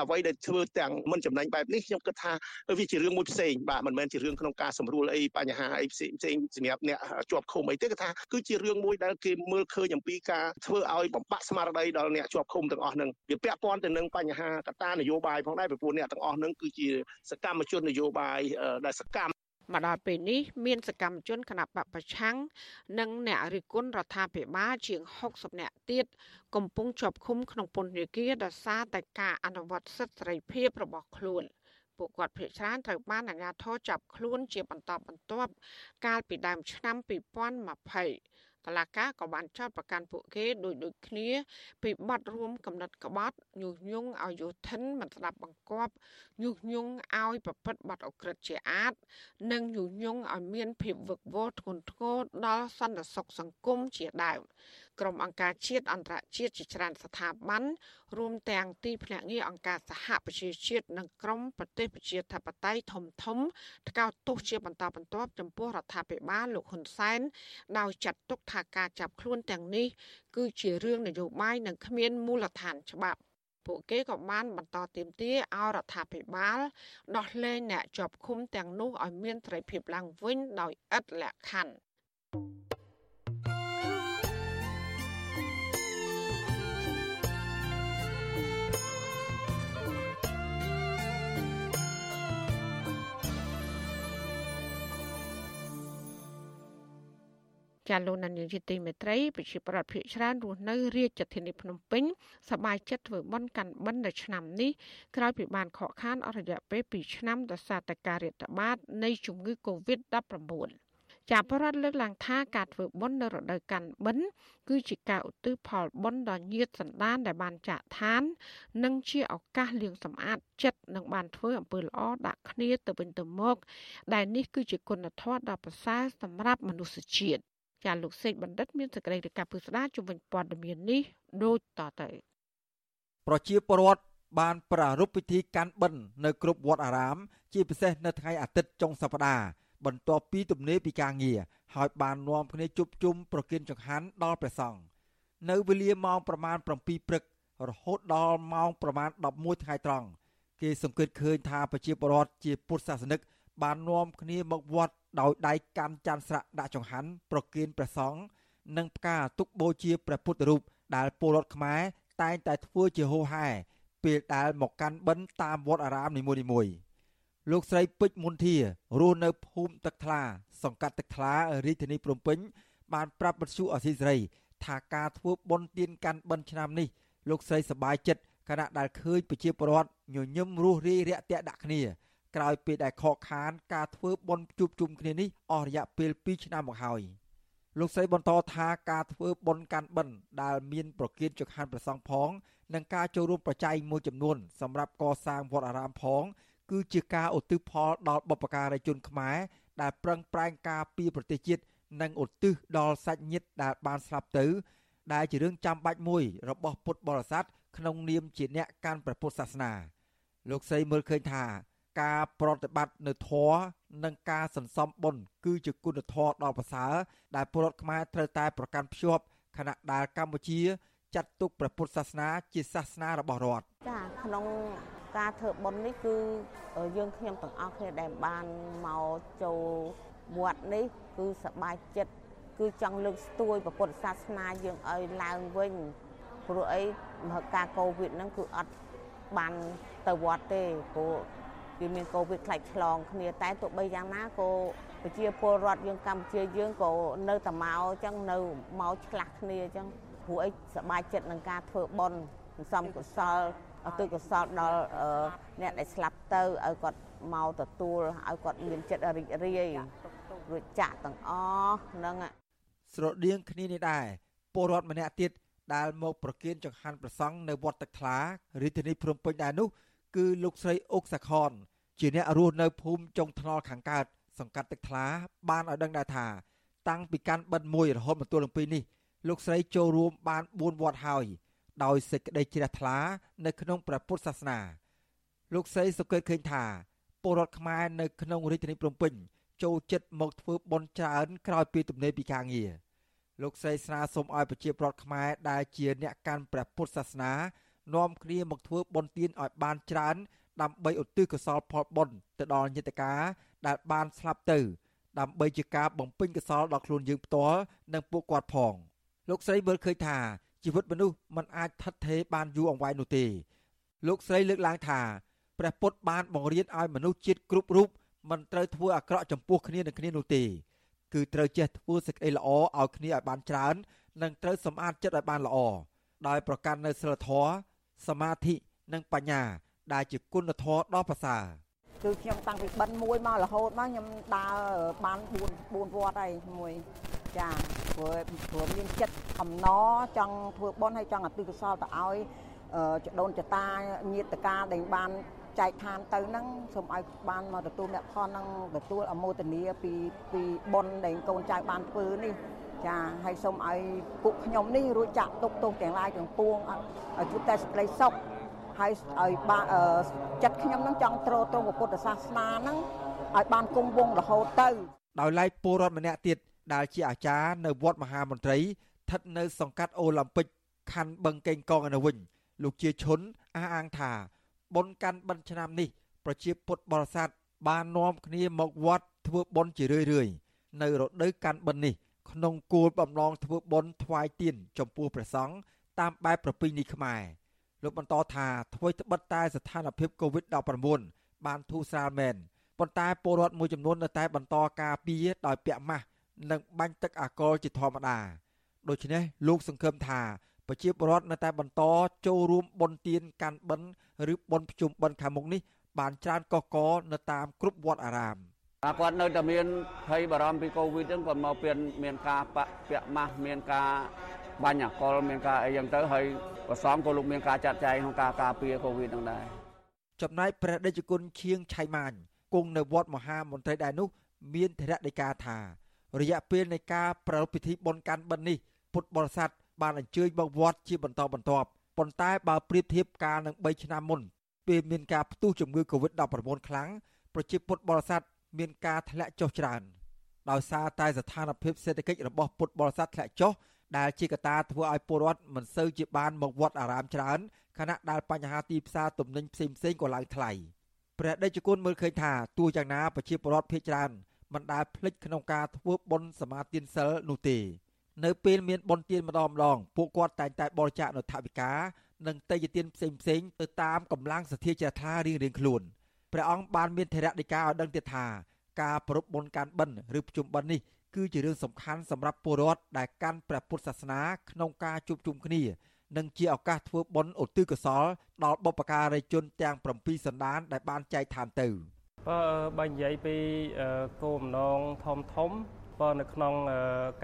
S20: អ្វីដែលធ្វើទាំងមិនចំណេញបែបនេះខ្ញុំគិតថាវាជារឿងមួយផ្សេងបាទមិនមែនជារឿងក្នុងការសម្រួលអីបញ្ហាអីផ្សេងផ្សេងសម្រាប់អ្នកជាប់ឃុំអីទេគឺថាគឺជារឿងមួយដែលគេមើលឃើញអំពីការធ្វើឲ្យបំបាក់ស្មារតីដល់អ្នកជាប់ឃុំទាំងអស់ហ្នឹងវាពាក់ព័ន្ធទៅនឹងបញ្ហាកត្តានយោបាយផងដែរពីព្រោះអ្នកទាំងអស់ហ្នឹងគឺជាសកម្មជននយោបាយដែលសកម្ម
S1: មកដល់ពេលនេះមានសកម្មជនគណបកប្រឆាំងនិងអ្នករិះគន់រដ្ឋាភិបាលជាង60នាក់ទៀតកំពុងជាប់ឃុំក្នុងពន្ធនាគារដោយសារតែការអនុវត្តសិទ្ធិសេរីភាពរបស់ខ្លួនពួកគាត់ភ័យច្រើនត្រូវបានអាជ្ញាធរចាប់ខ្លួនជាបន្តបន្ទាប់កាលពីដើមឆ្នាំ2020 តឡាកាក៏បានចោទប្រកាន់ពួកគេដោយដូចគ្នាពីបទរួមកំណត់ក្បត់ញុះញង់ឲ្យយោធិនមិនស្ដាប់បង្គាប់ញុះញង់ឲ្យប្រព្រឹត្តបទអក្រិតជាអាត និងញុះញង់ឲ្យមានភាពវឹកវរធ្ងន់ធ្ងរដល់សន្តិសុខសង្គមជាដើម ក្រុមអង្គការជាតិអន្តរជាតិជាច្រើនស្ថាប័នរួមទាំងទីភ្នាក់ងារអង្គការសហប្រជាជាតិនិងក្រុមប្រទេសប្រជាធិបតេយ្យធំធំថ្កោលទោសជាបន្តបន្ទាប់ចំពោះរដ្ឋាភិបាលលោកហ៊ុនសែនដោយចាត់ទុកថាការចាប់ខ្លួនទាំងនេះគឺជារឿងនយោបាយនិងគ្មានមូលដ្ឋានច្បាប់ពួកគេក៏បានបន្តទាមទារឲ្យរដ្ឋាភិបាលដោះលែងអ្នកជាប់ឃុំទាំងនោះឲ្យមានត្រីភាពឡើងវិញដោយឥតលក្ខខណ្ឌ ចាលោកនាយកទីមេត្រីប្រជាប្រដ្ឋភិកច្រើនរស់នៅរាជធានីភ្នំពេញសប្បាយចិត្តធ្វើបន់កាន់បិណ្ឌនៅឆ្នាំនេះក្រោយពីបានខកខានអស់រយៈពេល2ឆ្នាំដោយសារតែការរាតត្បាតនៃជំងឺ Covid-19 ចាបរដ្ឋលើកឡើងថាការធ្វើបុណ្យនៅរដូវកាន់បិណ្ឌគឺជាការឧទ្ទិសផលបុណ្យដល់ញាតិសន្តានដែលបានចាក់ឋាន និងជាឱកាសលាងសម្អាតចិត្តនិងបានធ្វើអំពើល្អដាក់គ្នាទៅវិញទៅមក ដែលនេះគឺជាគុណធម៌ដ៏ប្រសើរសម្រាប់មនុស្សជាតិ ចាលោកសេកបណ្ឌិតមានសេចក្តីរាយការណ៍ពុស្ដាជំវិញព័ត៌មាននេះដូចតទៅ
S21: ប្រជាពលរដ្ឋបានប្រារព្ធពិធីកាន់បិណ្ឌនៅគ្រប់វត្តអារាម ជាពិសេសនៅថ្ងៃអាទិត្យចុងសប្តាហ៍បន្ទាប់ពីទំនេរពីការងារហើយបាននាំគ្នាជួបជុំប្រគិនចង្ហាន់ដល់ព្រះសង្ឃនៅវេលាម៉ោងប្រមាណ7ព្រឹករហូតដល់ម៉ោងប្រមាណ11ថ្ងៃត្រង់គេសង្កេតឃើញថាប្រជាពលរដ្ឋជាពុទ្ធសាសនិកបាននាំគ្នាមកវត្ត ដោយដៃកាន់ច័ន្ទស្រាក់ដាក់ចង្ហាន់ប្រគិនព្រះសង្ឃនិងផ្កាទុកបូជាព្រះពុទ្ធរូបដែលពលរដ្ឋខ្មែរតែងតែធ្វើជាហូហែពេលដែលមកកាន់បិណ្ឌតាមវត្តអារាមនីមួយៗលោកស្រីពេជ្រមុនធារស់នៅភូមិទឹកថ្លា សង្កាត់ទឹកថ្លារាជធានីភ្នំពេញ បានប្រាប់បទសុអសីសេរីថាការធ្វើបុណ្យទានកាន់បិណ្ឌឆ្នាំនេះលោកស្រីសប្បាយចិត្តខណៈដែលឃើញប្រជាពលរដ្ឋញញឹមរស់រាយរាក់ទាក់ដាក់គ្នា ក្រោយពេលដែលខកខានការធ្វើបុណ្យជួបជុំគ្នានេះអស់រយៈពេល2ឆ្នាំមកហើយលោកស្រីបន្តថាការធ្វើបុណ្យកាន់បិណ្ឌដែលមានប្រគិនចង្ហាន់ប្រសង់ផងនិងការចូលរួមប្រជ័យមួយចំនួនសម្រាប់កសាងវត្តអារាមផង គឺជាការឧទ្ទិសផលដល់បុព្វការីជនខ្មែរដែលប្រឹងប្រែងការពារប្រទេសជាតិនិងឧទ្ទិសដល់សាច់ញាតិដែលបានស្លាប់ទៅ ដែលជារឿងចាំបាច់មួយរបស់ពុទ្ធបរិស័ទក្នុងនាមជាអ្នកកាន់ព្រះពុទ្ធសាសនា លោកស្រីមើលឃើញថា ការប្រតិបត្តិនៅធម៌និងការសន្សំបុណ្យគឺជាគុណធម៌ដ៏ប្រសើរដែលពលរដ្ឋខ្មែរត្រូវតែប្រកាន់ភ្ជាប់ខណៈដែលកម្ពុជាចាត់ទុកព្រះពុទ្ធសាសនាជាសាសនារបស់រដ្ឋ
S22: ចាក្នុងការធ្វើបុណ្យនេះគឺយើងខ្ញុំទាំងអស់គ្នាដែលបានមកចូលវត្តនេះគឺសប្បាយចិត្តគឺចង់លើកស្ទួយព្រះពុទ្ធសាសនាយើងឲ្យឡើងវិញព្រោះអីមហិការកូវីដហ្នឹងគឺអត់បានទៅវត្តទេព្រោះ វាមានកូវីដខ្លាច់ឆ្លងគ្នាតែទោះបីយ៉ាងណាក៏ប្រជាពលរដ្ឋយើងកម្ពុជាយើងក៏នៅតែមកអញ្ចឹងនៅមកឆ្លាស់គ្នាអញ្ចឹងព្រោះអីសប្បាយចិត្តនឹងការធ្វើបុណ្យសន្សំកុសលអទុកុសលដល់អ្នកដែលស្លាប់ទៅឲ្យគាត់មកទទួលឲ្យគាត់មានចិត្តរីករាយរួចចាក់ទាំងអស់ហ្នឹង
S21: ស្រដៀងគ្នានេះដែរពលរដ្ឋម្នាក់ទៀតដែលមកប្រគិនចង្ហាន់ប្រសង់នៅវត្តទឹកថ្លារាជធានីភ្នំពេញដែរនោះ គឺលោកស្រីអុកសាខនជាអ្នករស់នៅភូមិចុងថ្នល់ខាងកើតសង្កាត់ទឹកថ្លា បានឲ្យដឹងដែរថាតាំងពីកាន់បិណ្ឌមួយរហូតមកទល់នឹងពេលនេះលោកស្រីចូលរួមបាន4វត្តហើយដោយសេចក្តីជ្រះថ្លា នៅក្នុងព្រះពុទ្ធសាសនា លោកស្រីសង្កេតឃើញថាពលរដ្ឋខ្មែរនៅក្នុងរាជធានីភ្នំពេញចូលចិត្តមកធ្វើបុណ្យច្រើនក្រោយពីទំនេរពីការងារលោកស្រីស្នើសុំឲ្យប្រជាពលរដ្ឋខ្មែរដែលជាអ្នកកាន់ព្រះពុទ្ធសាសនា នាំគ្នាមកធ្វើបុណ្យទានឲ្យបានច្រើន ដើម្បីឧទ្ទិសកុសលផលបុណ្យទៅដល់ញាតិកាដែលបានស្លាប់ទៅ ដើម្បីជាការបំពេញកុសលដល់ខ្លួនយើងផ្ទាល់និងពួកគាត់ផងលោកស្រីមើលឃើញថាជីវិតមនុស្សមិនអាចថិតថេរបានយូរអង្វែងនោះទេ លោកស្រីលើកឡើងថាព្រះពុទ្ធបានបង្រៀនឲ្យមនុស្សជាតិគ្រប់រូបមិនត្រូវធ្វើអាក្រក់ចំពោះគ្នានឹងគ្នានោះទេគឺត្រូវចេះធ្វើសេចក្តីល្អឲ្យគ្នាឲ្យបានច្រើន និងត្រូវសម្អាតចិត្តឲ្យបានល្អដោយប្រកាន់នៅសិលធម៌ សមាធិនិងបញ្ញា ដែលជាគុណធម៌ដ៏ប្រសើរ
S22: គឺខ្ញុំតាំងពីបិណ្ឌមួយមករហូតមកខ្ញុំដើរបាន4 4វត្តហើយមួយចាព្រោះព្រោះមានចិត្តអំណរចង់ធ្វើបុណ្យហើយចង់អតិកុសលទៅឲ្យចដូនចតាញាតិកាដែលបានចែកឋានទៅហ្នឹងសូមឲ្យបានមកទទួលអ្នកផលហ្នឹងទទួលអមោទនីពីពីបុណ្យដែលកូនចៅបានធ្វើនេះ ចាហើយសូមឲ្យពួកខ្ញុំនេះរួចចាក់ទុកទោសទាំងឡាយទាំងពួងឲ្យជួបតែសេចក្តីសុខហើយឲ្យបានចិត្តខ្ញុំនឹងចង់ទ្រទ្រង់ពុទ្ធសាសនាហ្នឹងឲ្យបានគង់វង្សរហូតទៅ
S21: ដោយឡែកពលរដ្ឋម្នាក់ទៀតដែលជាអាចារ្យនៅវត្តមហាមន្ត្រីស្ថិតនៅសង្កាត់អូឡ িম্প ិកខណ្ឌបឹងកេងកងឯនោះវិញលោកជាឈុនអះអាងថាបុណ្យកាន់បិណ្ឌឆ្នាំនេះ ប្រជាពុទ្ធបរិស័ទបាននាំគ្នាមកវត្តធ្វើបុណ្យជារឿយៗនៅរដូវកាន់បិណ្ឌនេះ ក្នុងគោលបំណងធ្វើបុណ្យថ្វាយទៀនចំពោះព្រះសង្ឃតាមបែបប្រពៃណីខ្មែរលោកបន្តថាអ្វីត្បិតតែស្ថានភាព COVID-19 បានធូរស្រាលមែនប៉ុន្តែពលរដ្ឋមួយចំនួននៅតែបន្តការពារដោយពាក់ម៉ាស់និងបាញ់ទឹកអាល់កុលជាធម្មតាដូច្នេះលោកសង្ឃឹមថាប្រជាពលរដ្ឋនៅតែបន្តចូលរួមបុណ្យទានកាន់បិណ្ឌឬបុណ្យភ្ជុំបិណ្ឌខាងមុខនេះបានច្រើនកកកនៅតាមគ្រប់វត្តអារាម
S23: គាត់នៅតែមានភ័យបារម្ភពីកូវីដហ្នឹងគាត់មកមានមានការបាក់ពាក់ម៉ាស់មានការបាញ់អាកុលមានការអីយ៉ាងទៅហើយប្រសំក៏លោកមានការចាត់ចែងក្នុងការការពារកូវីដហ្នឹងដែរ
S21: ចំណែកព្រះដេចគុណឈៀងឆៃម៉ាញគង់នៅវត្តមហាមន្ត្រីដែរនោះមានធរៈដីកាថា រយៈពេលនៃការប្រារព្ធពិធីបុណ្យកាន់បិណ្ឌនេះពុទ្ធបរិស័ទបានអញ្ជើញមកវត្តជាបន្តបន្ទាប់ប៉ុន្តែបើប្រៀបធៀបកាលនឹង3ឆ្នាំមុនពេលមានការផ្ទុះជំងឺ Covid-19 ខ្លាំងប្រជាពុទ្ធបរិស័ទ មានការធ្លាក់ចុះច្រើនដោយសារតែស្ថានភាពសេដ្ឋកិច្ចរបស់ពុទ្ធបរិស័ទធ្លាក់ចុះដែលជាកត្តាធ្វើឲ្យពលរដ្ឋមិនសូវជាបានមកវត្តអារាមច្រើនខណៈដែលបញ្ហាទីផ្សារទំនិញផ្សេងផ្សេងក៏ឡើងថ្លៃព្រះដេចគុណមើលឃើញថាទោះយ៉ាងណាប្រជាពលរដ្ឋភាគច្រើនមិនដែលភ្លេចក្នុងការធ្វើបុណ្យសមាទានសិលនោះទេនៅពេលមានបុណ្យទានម្ដងម្ដងពួកគាត់តែងតែបរិច្ចាគនៅថវិកានិងតេយ្យទានផ្សេងផ្សេងទៅតាមកម្លាំងសទ្ធាជ្រះថ្លារៀងៗខ្លួន ព្រះអង្គបានមានធរៈដីកាឲ្យដឹងទៀតថាការប្រពបុណ្យកាន់បិណ្ឌឬប្រជុំបិណ្ឌនេះគឺជារឿងសំខាន់សម្រាប់ពលរដ្ឋដែលកាន់ព្រះពុទ្ធសាសនាក្នុងការជួបជុំគ្នានិងជាឱកាសធ្វើបុណ្យឧទ្ទិសកុសលដល់បុព្វការីជនទាំង7សន្តានដែលបានចែកឋានទៅ
S24: បើបើនិយាយពីគោលបំណងធំធំបើនៅក្នុង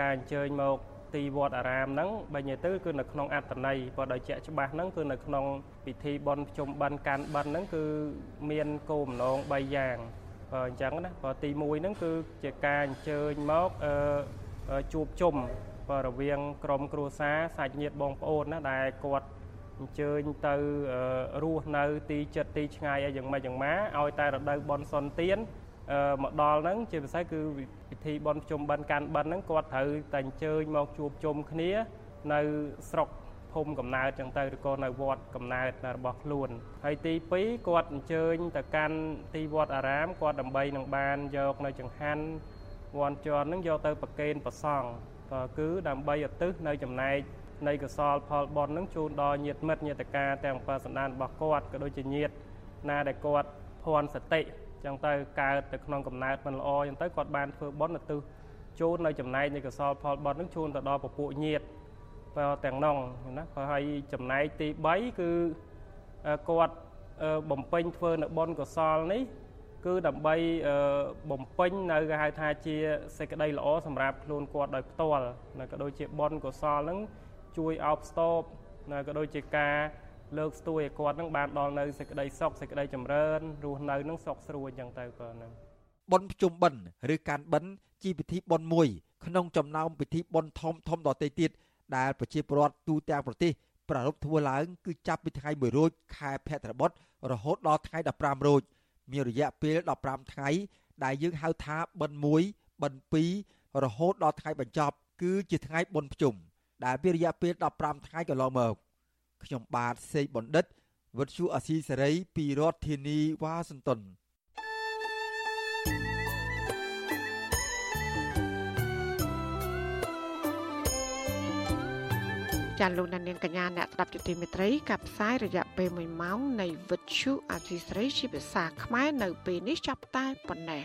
S24: ការអញ្ជើញមក ទីវត្តអារាមហ្នឹងបើនិយាយទៅគឺនៅក្នុងអត្តន័យបើដោយជាក់ច្បាស់ហ្នឹងគឺនៅក្នុងពិធីបុណ្យភ្ជុំបិណ្ឌកាន់បិណ្ឌហ្នឹងគឺមានគោលបំណង3យ៉ាងបើអញ្ចឹងណាបើទី1ហ្នឹងគឺជាការអញ្ជើញមកជួបជុំបើរវាងក្រុមគ្រួសារសាច់ញាតិបងប្អូនណាដែលគាត់អញ្ជើញទៅរស់នៅទីចិត្តទីឆ្ងាយអីយ៉ាងម៉េចយ៉ាងម៉ាឲ្យតែរដូវបន់សុនទៀន មកដល់ហ្នឹងជាពិសេសគឺពិធីបន់ជុំបិណ្ឌកាន់បិណ្ឌហ្នឹងគាត់ត្រូវតែអញ្ជើញមកជួបជុំគ្នា នៅស្រុកភូមិកំណើតចឹងទៅឬក៏នៅវត្តកំណើតរបស់ខ្លួនហើយទី2គាត់អញ្ជើញទៅកាន់ទីវត្តអារាមគាត់ដើម្បីនឹងបានយកនៅចង្ហាន់វ័នជន់នឹងយកទៅប្រគេនប្រសង់ក៏គឺដើម្បីឧទ្ទិសនៅចំណែកនៃកសលផលបុណ្យនឹងជូនដល់ញាតិមិត្តញាតិកាទាំងបើសន្តានរបស់គាត់ក៏ដូចជាញាតិណាដែលគាត់ភ័ន្តសតិ ចឹងទៅកើតទៅក្នុងកំណើតមិនល្អចឹងទៅគាត់បានធ្វើបុណ្យឧទ្ទិសជូននៅចំណែកនៃកសលផលបុណ្យនឹងជូនទៅដល់ពពួកញាតិបើទាំងនងណាក៏ហើយចំណែកទី3គឺគាត់បំពេញធ្វើនៅបុណ្យកុសលនេះ គឺដើម្បីបំពេញនៅគេហៅថាជាសេចក្តីល្អសម្រាប់ខ្លួនគាត់ដោយផ្ទាល់នៅក៏ដូចជាបុណ្យកុសលហ្នឹងជួយអោបស្ទប់នៅក៏ដូចជាការ លើកស្ទួយឲ្យគាត់នឹងបានដល់នៅសេចក្តីសុខសេចក្តីចម្រើនរស់នៅនឹងសុខស្រួលអញ្ចឹងទៅក៏ហ្នឹង
S21: បុណ្យភ្ជុំបិណ្ឌឬកាន់បិណ្ឌជាពិធីបុណ្យមួយ ក្នុងចំណោមពិធីបុណ្យធំធំដទៃទៀតដែលប្រជាពលរដ្ឋទូទាំងប្រទេសប្រារព្ធធ្វើឡើងគឺចាប់ពីថ្ងៃ1រោចខែភទ្របទរហូតដល់ថ្ងៃ15រោចមានរយៈពេល15ថ្ងៃដែលយើងហៅថាបិណ្ឌ1បិណ្ឌ2រហូតដល់ថ្ងៃបញ្ចប់ គឺជាថ្ងៃបុណ្យភ្ជុំដែលមានរយៈពេល15ថ្ងៃកន្លងមក ខ្ញុំបាទសេកបណ្ឌិតវិទ្យុអាស៊ីសេរីពីរដ្ឋធានីវ៉ាស៊ីនតោន
S1: ចាលោកនាងកញ្ញាអ្នកស្ដាប់ជាទីមេត្រីកັບផ្សាយរយៈពេល1ម៉ោងនៃវិទ្យុអាស៊ីសេរីជាភាសាខ្មែរនៅពេលនេះចាប់តែប៉ុណ្ណេះ